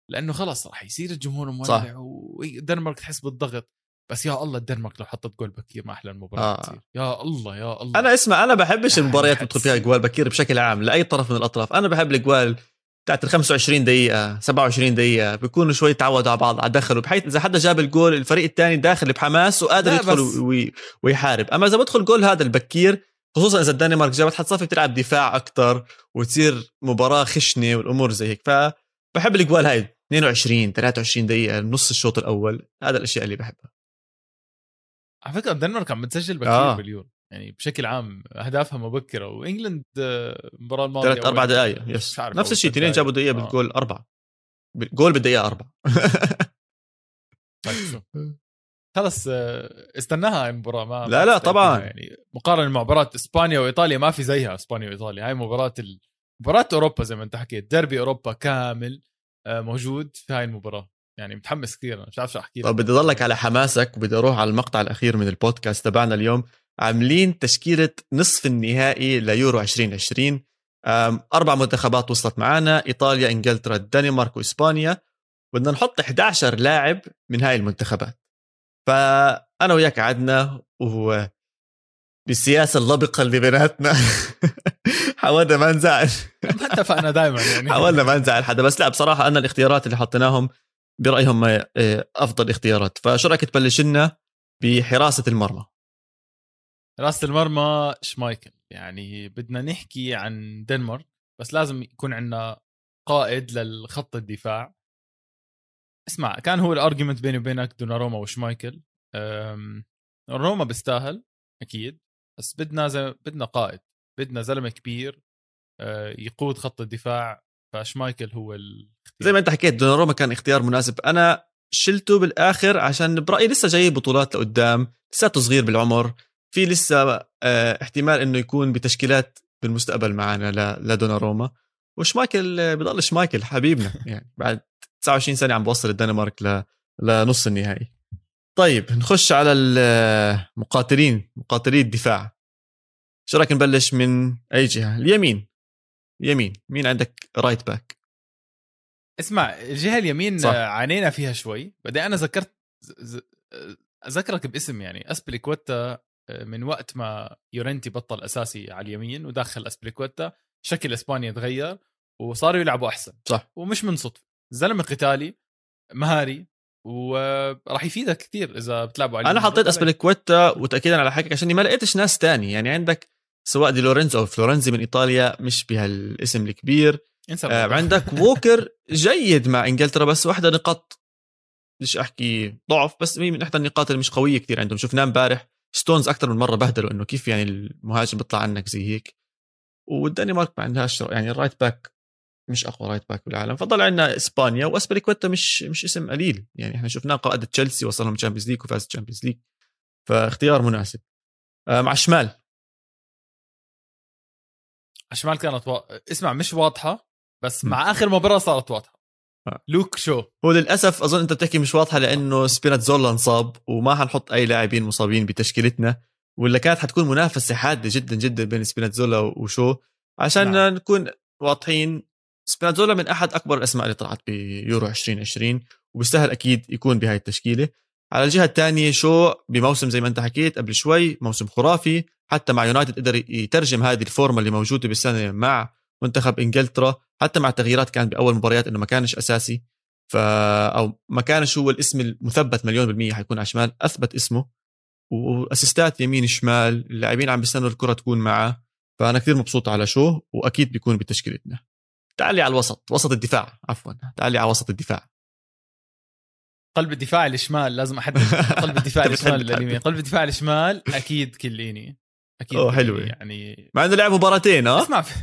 لأنه خلص راح يصير الجمهور. مولع والدنمارك تحس بالضغط بس يا الله الدنمارك لو حطت جول بكير ما أحلى المباراة آه. يا الله يا الله. أنا اسمع أنا بحبش المباريات اللي فيها جوال بكير بشكل عام لأي طرف من الأطراف. أنا بحب الجوال بتاعت ال 25 دقيقة 27 دقيقة بيكونوا شوي تعودوا على بعض على دخلوا. بحيث إذا حدا جاب الجول الفريق الثاني داخل بحماس وقادر يدخل وي- ويحارب. أما إذا بدخل جول هذا البكير خصوصا إذا الدنمارك جابت حتصفي بتلعب دفاع أكتر وتصير مباراة خشنة والأمور زي هيك. فبحب الجوال هاي 22 23 دقيقة نص الشوط الأول. هذا الأشياء اللي بحبها. على فكرة الدنمارك عم بتسجل بكير آه. آه. باليورو يعني بشكل عام أهدافها مبكرة و England آه، المباراه الماضية ثلاث أول- دقائق yes نفس الشيء اثنين جابوا. دقيقة آه. بالجول أربعة جول بالدقيقة أربعة طيب خلص آه، استناها هاي المباراة ما لا، لا، طبعاً. يعني مقارنة مع مباراة إسبانيا وإيطاليا ما في زيها إسبانيا وإيطاليا هاي مباراة ال... مباراة أوروبا زي ما أنت حكيت ديربي أوروبا كامل آه، موجود في هاي المباراة يعني متحمس كثير مش عارف شو أحكي. طب بدي أضلك على حماسك وبدي أروح على المقطع الأخير من البودكاست تبعنا اليوم. عاملين تشكيلة نصف النهائي ليورو 2020 أم، أربع منتخبات وصلت معنا إيطاليا إنجلترا الدنمارك وإسبانيا. بدنا نحط 11 لاعب من هاي المنتخبات. فأنا وياك قعدنا و بالسياسة اللبقة اللي بيناتنا. حاولنا ما نزعل. ما اتفقنا دائما يعني. حاولنا ما نزعل حدا بس لا بصراحة أنا الاختيارات اللي حطيناهم برأيهم آه، أفضل اختيارات. فشو رأيك تبلش لنا بحراسة المرمى؟ راسة المرمى شمايكل يعني بدنا نحكي عن دنمارك بس لازم يكون عندنا قائد للخط الدفاع. اسمع كان هو الأرجيومنت بيني وبينك دوناروما وشمايكل. روما بيستاهل أكيد. بس بدنا زي بدنا قائد بدنا زلمة كبير أه، يقود خط الدفاع. فشمايكل هو ال... زي ما انت حكيت دوناروما كان اختيار مناسب. أنا شلته بالآخر عشان برأيي لسه جاي بطولات لقدام لساته صغير بالعمر في لسه آه، احتمال إنه يكون بتشكيلات بالمستقبل معنا لدوناروما. وشمايكل بضل شمايكل حبيبنا يعني بعد 29 سنة عم بوصل الدنمارك ل... لنص النهائي. طيب نخش على المقاتلين مقاتلي الدفاع. شو رأيك نبلش من أي جهة؟ اليمين. اليمين مين عندك right back اسمع الجهة اليمين صح. عانينا فيها شوي بعدين أنا ذكرت أذكرك باسم يعني أزبليكويتا من وقت ما يورنتي بطل أساسي على اليمين ودخل أزبليكويتا شكل إسبانيا تغير وصاروا يلعبوا أحسن. صح. ومش من صدفه زلمة قتالي مهاري وراح يفيدك كثير إذا بتلعبوا على أنا. حطيت أزبليكويتا وتاكيدا على حكيك عشان ما لقيتش ناس تاني. يعني عندك سواء دي لورينزو أو فلورنزي من إيطاليا مش بهالاسم الكبير. آه. عندك ووكر جيد مع إنجلترا بس واحدة نقاط. بديش أحكي ضعف بس هي من إحدى النقاط اللي مش قوية كتير عندهم. شفناه امبارح ستونز أكثر من مرة بهدلوا إنه كيف يعني المهاجم بيطلع عنك زي هيك. والدنمارك ما عندهاش يعني ال right back مش أقوى right back بالعالم. فضل عندنا إسبانيا وأزبليكويتا مش مش اسم قليل. يعني إحنا شفناه قائد تشيلسي وصلهم Champions League وفاز Champions League فاختيار مناسب. آه مع الشمال الشمال كانت و... اسمع مش واضحة بس. مع آخر مباراة صارت واضحة آه. لوك شو هو للأسف أظن أنت بتحكي مش واضحة لأنه سبيناتزولا انصاب وما حنحط أي لاعبين مصابين بتشكيلتنا ولا كانت حتكون منافسة حادة جدا جدا بين سبيناتزولا وشو عشان نعم. نعم. نكون واضحين سبيناتزولا من أحد أكبر الأسماء اللي طلعت بيورو 2020 وبيستاهل أكيد يكون بهاي التشكيلة على الجهة الثانية شو بموسم زي ما انت حكيت قبل شوي موسم خرافي حتى مع يونايتد قدر يترجم هذه الفورمة اللي موجودة بالسنة مع منتخب إنجلترا حتى مع التغييرات كان بأول مباريات إنه ما كانش أساسي. ف أو ما كانش هو الاسم المثبت مليون بالمية حيكون على الشمال أثبت اسمه. وأسيستات يمين شمال اللاعبين عم بيستنوا الكرة تكون معه. فأنا كثير مبسوط على شو وأكيد بيكون بتشكيلتنا. تعالي على الوسط وسط الدفاع عفوا تعالي على وسط الدفاع. قلب الدفاع الشمال لازم أحدد قلب الدفاع الشمال. اليمين قلب الدفاع الشمال أكيد كليني. أكيد كليني حلوة. يعني. مع إنه لعب مباراتين آه اسمع. في...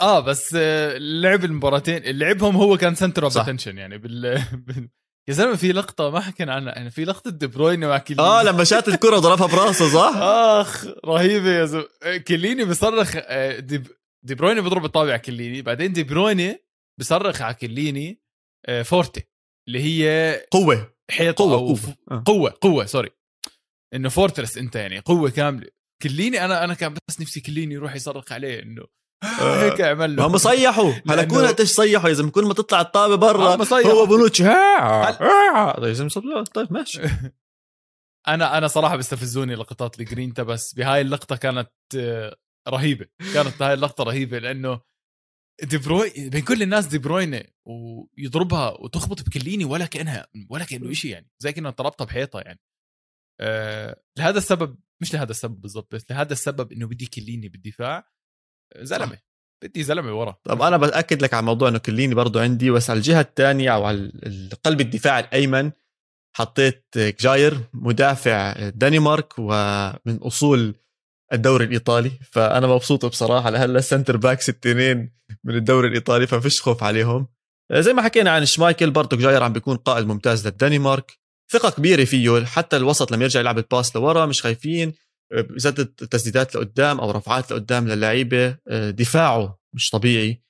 آه بس آه، لعب المباراتين. لعبهم هو كان center of. attention يعني بال... بال... يا زلمة في لقطة ما حكينا عنها. يعني في لقطة دي بروين مع كليني. آه لما شات الكرة ضربها براسه صح؟ آخ رهيبة يا زلمة. كليني بيصرخ آه، دي, دي برويني بيضرب الطابة بكليني. بعدين دي برويني بيصرخ على كليني آه، forte. اللي هي قوة. حيط قوة أو قوة. آه. قوة قوة sorry إنه fortress أنت يعني قوة كاملة. كليني أنا أنا كان بس نفسي كليني يروح يصرخ عليه إنه آه. هيك أعمل له. هم صيحوا كون قديش صيحوا يا زلمه كل ما تطلع الطابة برا. صيحوا. هو طيب يا زلمه طيب ماشي. أنا أنا صراحة بيستفزوني لقطات الجرينتا بس بهاي اللقطة كانت آه، رهيبة. كانت هاي اللقطة رهيبة لأنه دي بروين بين كل الناس دي بروينة ويضربها وتخبط بكليني ولا كأنها ولا كأنه شيء يعني زي كانه ضربتها بحيطة يعني. أه لهذا السبب مش لهذا السبب بالضبط بس لهذا السبب إنه بدي كليني بالدفاع آه، زلمة. بدي زلمة ورا. طب أنا بأكد لك على موضوع إنه كليني برضو عندي بس على الجهة الثانية أو على قلب الدفاع الأيمن حطيت جاير مدافع الدنمارك ومن أصول الدوري الإيطالي فأنا مبسوط بصراحة لهلا ال center backs التنين من الدوري الإيطالي ففيش خوف عليهم. زي ما حكينا عن شمايكل برضو جاير عم بيكون قائد ممتاز للدنمارك. ثقة كبيرة فيه حتى الوسط لما يرجع يلعب الباس لورا مش خايفين بيسدد تسديدات لقدام أو رفعات لقدام للعيبة دفاعه مش طبيعي.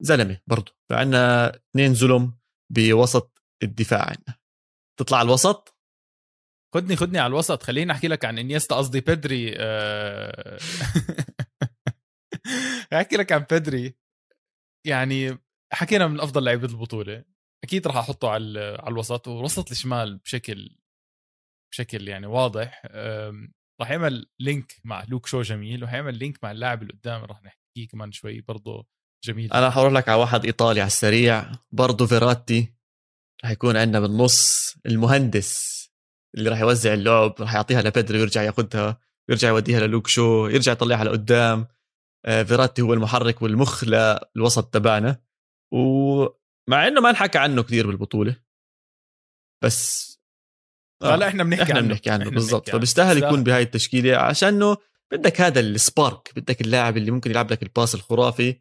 زلمة برضه فعنا اثنين زلم بوسط الدفاع عنا. تطلع الوسط؟ خدني خدني على الوسط. خليني أحكي لك عن إنيستا قصدي بيدري أه... أحكي لك عن بيدري. يعني حكينا من أفضل لعيبة البطولة. أكيد راح أحطه على على الوسط والوسط الشمال بشكل بشكل يعني واضح. راح يعمل link مع لوك شو جميل وحيعمل link مع اللاعب اللي قدام راح نحكيه كمان شوي برضه جميل. أنا حروح لك على واحد إيطالي على السريع برضه فيراتي. رح يكون عندنا بالنص المهندس. اللي راح يوزع اللعب راح يعطيها لبدري ويرجع ياخذها يرجع يوديها للوك شو يرجع يطلعها لقدام. آه، فيراتي هو المحرك والمخ للوسط تبعنا. ومع إنه ما نحكى عنه كثير بالبطولة. بس لا لا إحنا بنحكي إحنا عنه. بنحكي عنه إحنا بالضبط. عنه. فبيستاهل يكون بهاي التشكيلة عشانه بدك هذا السبارك بدك اللاعب اللي ممكن يلعب لك الباس الخرافي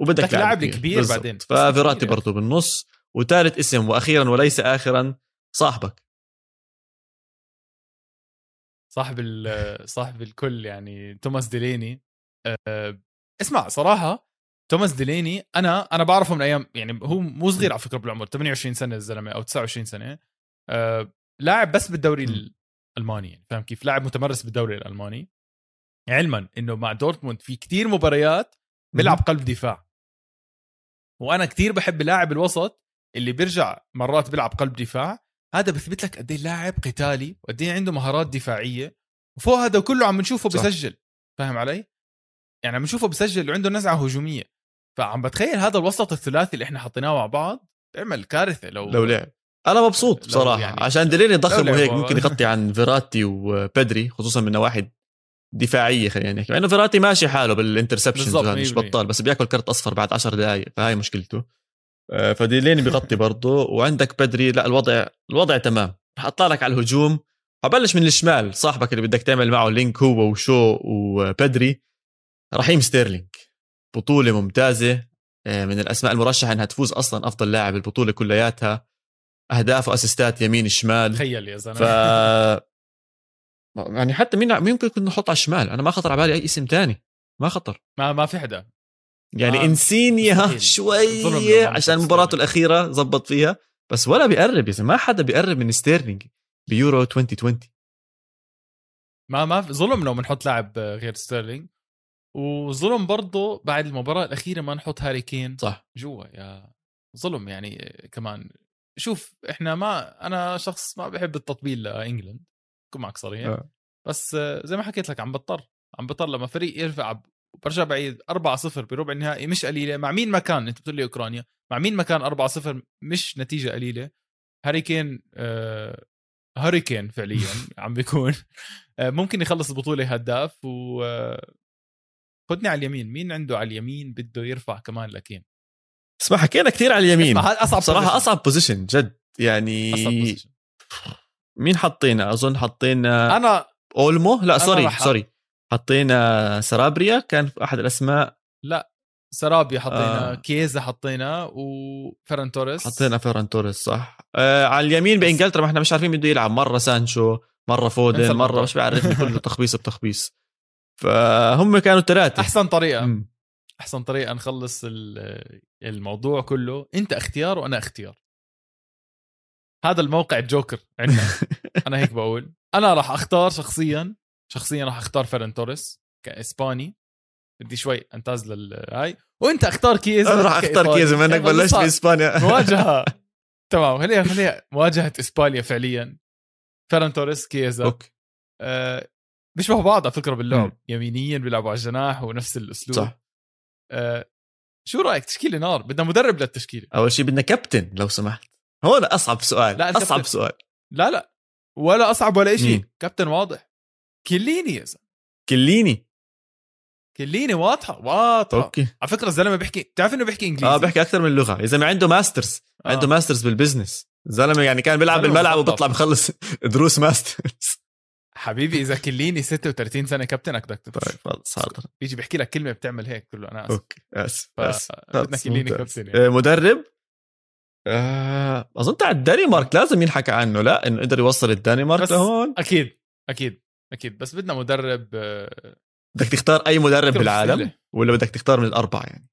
وبدك بدك لاعب بالضبط. بعدين. ففيراتي. برضه بالنص. وثالث اسم وأخيرا وليس اخرا صاحبك. صاحب ال- صاحب الكل يعني توماس ديليني. أه، اسمع صراحة توماس ديليني أنا أنا بعرفه من أيام يعني هو مو صغير على فكرة بالعمر 28 سنة الزلمة أو 29 سنة. أه، لاعب بس بالدوري. الألماني يعني فاهم كيف؟ لاعب متمرس بالدوري الألماني. علما إنه مع دورتموند في كتير مباريات بيلعب قلب دفاع. وأنا كتير بحب لاعب الوسط اللي بيرجع مرات بيلعب قلب دفاع هذا بثبت لك قد إيه لاعب قتالي وقد إيه عنده مهارات دفاعية وفوق هذا كله عم نشوفه. بسجل فاهم علي؟ يعني عم نشوفه بسجل وعنده نزعة هجومية فعم بتخيل هذا الوسط الثلاثي اللي إحنا حطيناه مع بعض بيعمل كارثة لو لو لعب أنا مبسوط بصراحة يعني- عشان ديليني ضخم وهيك ممكن يغطي عن فيراتي وبدري خصوصا من نواحي دفاعية خلينا نحكي مع إنه فيراتي ماشي حاله بال interceptions مش 100%. بطال بس بياكل كرت أصفر بعد 10 دقائق فهاي مشكلته فديليني بيغطي برضه وعندك بدري لا الوضع الوضع تمام. رح أطلع لك على الهجوم. حبلش من الشمال صاحبك اللي بدك تعمل معه link هو وشو وبدري. رحيم ستيرلينج. بطولة ممتازة. آه، من الأسماء المرشحة إنها تفوز أصلا أفضل لاعب البطولة كلياتها. أهداف وأسيستات يمين شمال. تخيل يا زلمة. ف يعني حتى مين مين ممكن كنا نحط على الشمال؟ أنا ما خطر على بالي أي اسم تاني. ما خطر. ما ما في حدا. يعني آه،. ظلم لما شوية عشان مباراته. الأخيرة زبط فيها. بس ولا بيقرب يا ما حدا بيقرب من ستيرلينج بيورو 2020 ما ما في ظلم لو بنحط لاعب غير ستيرلينج. وظلم برضه بعد المباراة الأخيرة ما نحط هاري كين صح. جوا يا ظلم يعني كمان. شوف إحنا ما أنا شخص ما بحب التطبيل لإنجلند كون معك صريح آه. بس زي ما حكيت لك عم بضطر عم بضطر لما فريق يرفع برجع بعيد 4-0 بربع النهائي مش قليلة. مع مين ما كان؟ أنت بتقول لي أوكرانيا. مع مين ما كان 4-0 مش نتيجة قليلة. هاري كين آه هاري كين فعليا عم بيكون. آه ممكن يخلص البطولة هداف و آه، خدني على اليمين. مين عنده على اليمين بده يرفع كمان لكين؟ اسمع حكينا كثير على اليمين. أصعب بصراحة position. أصعب position جد. يعني أصعب position. مين حطينا أظن حطينا داني أولمو؟ لا sorry sorry حطينا سارابيا كان أحد الأسماء. سارابيا حطينا آه. كيزا حطينا وفيران توريس. حطينا فيران توريس صح. آه على اليمين بإنجلترا ما إحنا مش عارفين بده يلعب. مرة سانشو مرة فودن. مرة مش بعرفني كله تخبيص بتخبيص. فهم كانوا ثلاثة أحسن طريقة. مم. أحسن طريقة نخلص ال- الموضوع كله. أنت اختيار وأنا اختيار. هذا الموقع الجوكر عندنا. أنا هيك بقول. أنا راح أختار شخصيا شخصيا راح أختار فيران توريس كإسباني. بدي شوي أنحاز للهاي وأنت أختار كيزا أنا راح أختار كيزا بما انك بلشت بإسبانيا. مواجهة. تمام خليها خليها مواجهة إسبانيا فعليا. فيران توريس كيزا. okay آه بيشبهوا بعض على فكرة باللعب. يمينيا بيلعبوا على الجناح ونفس الأسلوب. صح. آه شو رأيك؟ تشكيلة نار. بدنا مدرب للتشكيلة. أول شيء بدنا كابتن لو سمحت. هون أصعب سؤال. لا أصعب سؤال. لا لا. ولا أصعب ولا شيء كابتن واضح. كيليني يا زلمه كيليني. كيليني واضحة واضحة. أوكي. على فكرة الزلمة بيحكي بتعرف إنه بيحكي إنجليزي؟ آه بيحكي أكثر من لغة. يا زلمه عنده masters آه. عنده masters بال business الزلمة يعني كان بيلعب بالملعب وبيطلع بخلص دروس masters. حبيبي إذا كيليني 36 سنة كابتنك بدك طيب خلص حاضر. بيجي بيحكي لك كلمة بتعمل هيك كله أنا آسف. أوكي آسف آسف. بدنا كليني كابتن يعني. آه، مدرب؟ آه أظن تاع الدنمارك لازم ينحكى عنه. لا إنه قدر يوصل الدنمارك لهون. أكيد أكيد. أكيد بس بدنا مدرب آه، بدك تختار أي مدرب بالعالم سهلة. ولا بدك تختار من الأربعة يعني؟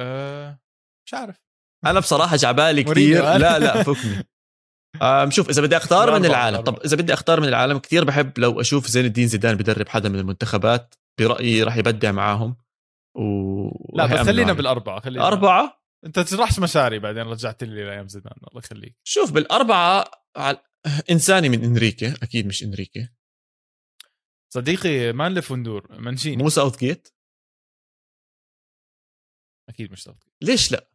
أه مش عارف. أنا بصراحة جعبالي كثير لا لا فكني. شوف إذا بدي أختار من العالم طب إذا بدي أختار من العالم كثير بحب لو أشوف زين الدين زيدان بدرب حدا من المنتخبات برأيي راح يبدع معاهم و لا بس خلينا بالأربعة خلينا. أربعة؟ أنت تشرحش مشاري بعدين رجعت لي لأيام زيدان. الله يخليك. شوف بالأربعة إنساني من إنريكي أكيد مش إنريكي. صديقي ما نلف وندور منشيني. مو ساوث جيت؟ أكيد مش ساوث جيت. ليش لا؟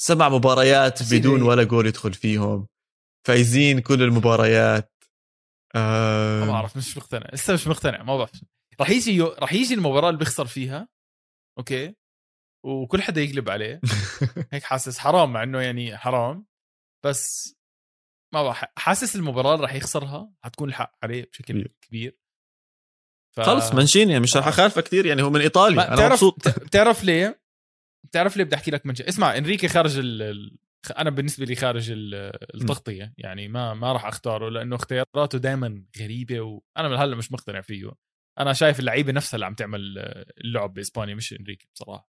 سبع مباريات بدون ولا جول يدخل فيهم. فايزين كل المباريات. آه... ما بعرف مش مقتنع لسه مش مقتنع ما بعرف. راح يجي يو... راح يجي المباراة اللي بيخسر فيها أوكي؟ وكل حدا يقلب عليه. هيك حاسس حرام مع إنه يعني حرام. بس ما حاسس المباراة اللي راح يخسرها؟ حتكون الحق عليه بشكل كبير. ف... خلص مانشيني مش راح اخالفه كثير يعني هو من إيطاليا. أنا بتعرف مبسوط. بتعرف ليه؟ بتعرف ليه بدي أحكي لك مانشيني اسمع إنريكي خارج ال... أنا بالنسبة لي خارج التغطية. يعني ما ما راح أختاره لأنه اختياراته دائما غريبة وأنا من هلأ مش مقتنع فيه. أنا شايف اللعيبة نفسها اللي عم تعمل اللعب بإسبانيا مش إنريكي بصراحة.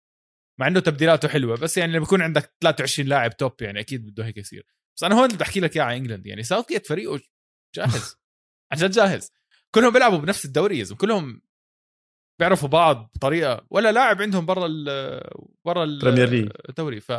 مع إنه تبديلاته حلوة بس يعني لما يكون عندك 23 لاعب توب يعني أكيد بده هيك يصير. بس أنا هون اللي بحكي لك إياه على إنجلند يعني ساوث جيت فريقه جاهز عن جد جاهز. كلهم بيلعبوا بنفس الدوري يا كلهم بيعرفوا بعض بطريقة ولا لاعب عندهم برا ال برا الدوري ف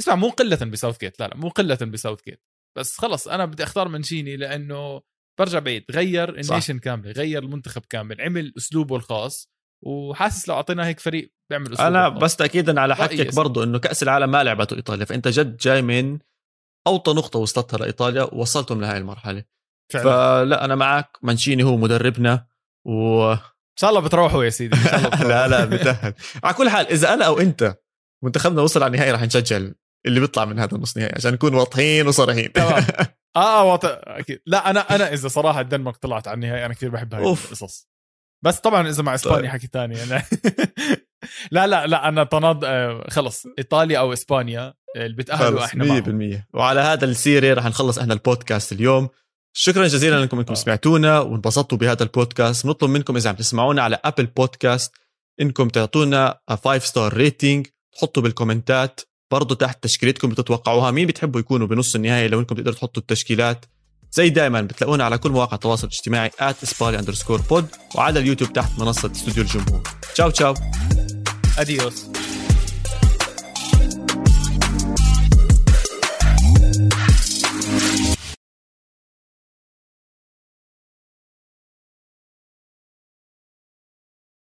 اسمع مو قلة بساوثجيت لا لا مو قلة بساوثجيت بس خلص أنا بدي أختار مانشيني لأنه برجع بعيد غير ال nation كاملة غير المنتخب كامل عمل أسلوبه الخاص وحاسس لو اعطينا هيك فريق بيعمل أسلوبه أنا بس تاكيدا على حكيك برضه إنه كأس العالم ما لعبته إيطاليا فأنت جد جاي من أوطى نقطة وصلتها لإيطاليا ووصلتهم لهي المرحلة. فعلا. فلا أنا معك. مانشيني هو مدربنا و إن شاء الله بتروحوا يا سيدي إن شاء الله لا لا بتأهل. على كل حال إذا أنا أو أنت منتخبنا وصل على النهائي راح نشجع اللي بيطلع من هذا النص نهائي عشان نكون واضحين وصريحين. تمام. آه واضح. أكيد. لا أنا أنا إذا صراحة الدنمارك طلعت على النهائي أنا كثير بحب هاي القصص. بس طبعا إذا مع إسبانيا طيب. حكي ثاني يعني. لا لا لا أنا تناض آه، خلص. إيطاليا أو إسبانيا اللي بتاهلوا إحنا 100% وعلى هذا السيره رح نخلص إحنا البودكاست اليوم. شكرا جزيلا لكم إنكم آه. سمعتونا وانبسطتوا بهذا البودكاست. بنطلب منكم إذا عم تسمعونا على Apple Podcasts إنكم تعطونا 5 star rating تحطوا بال comment ات. برضو تحت تشكيلتكم بتتوقعوها. مين بتحبوا يكونوا بنص النهائي لو إنكم تقدروا تحطوا التشكيلات؟ زي دائما بتلاقونا على كل مواقع التواصل الاجتماعي @اسبالي underscore pod وعلى اليوتيوب تحت منصة استوديو الجمهور. تشاو تشاو. اديوس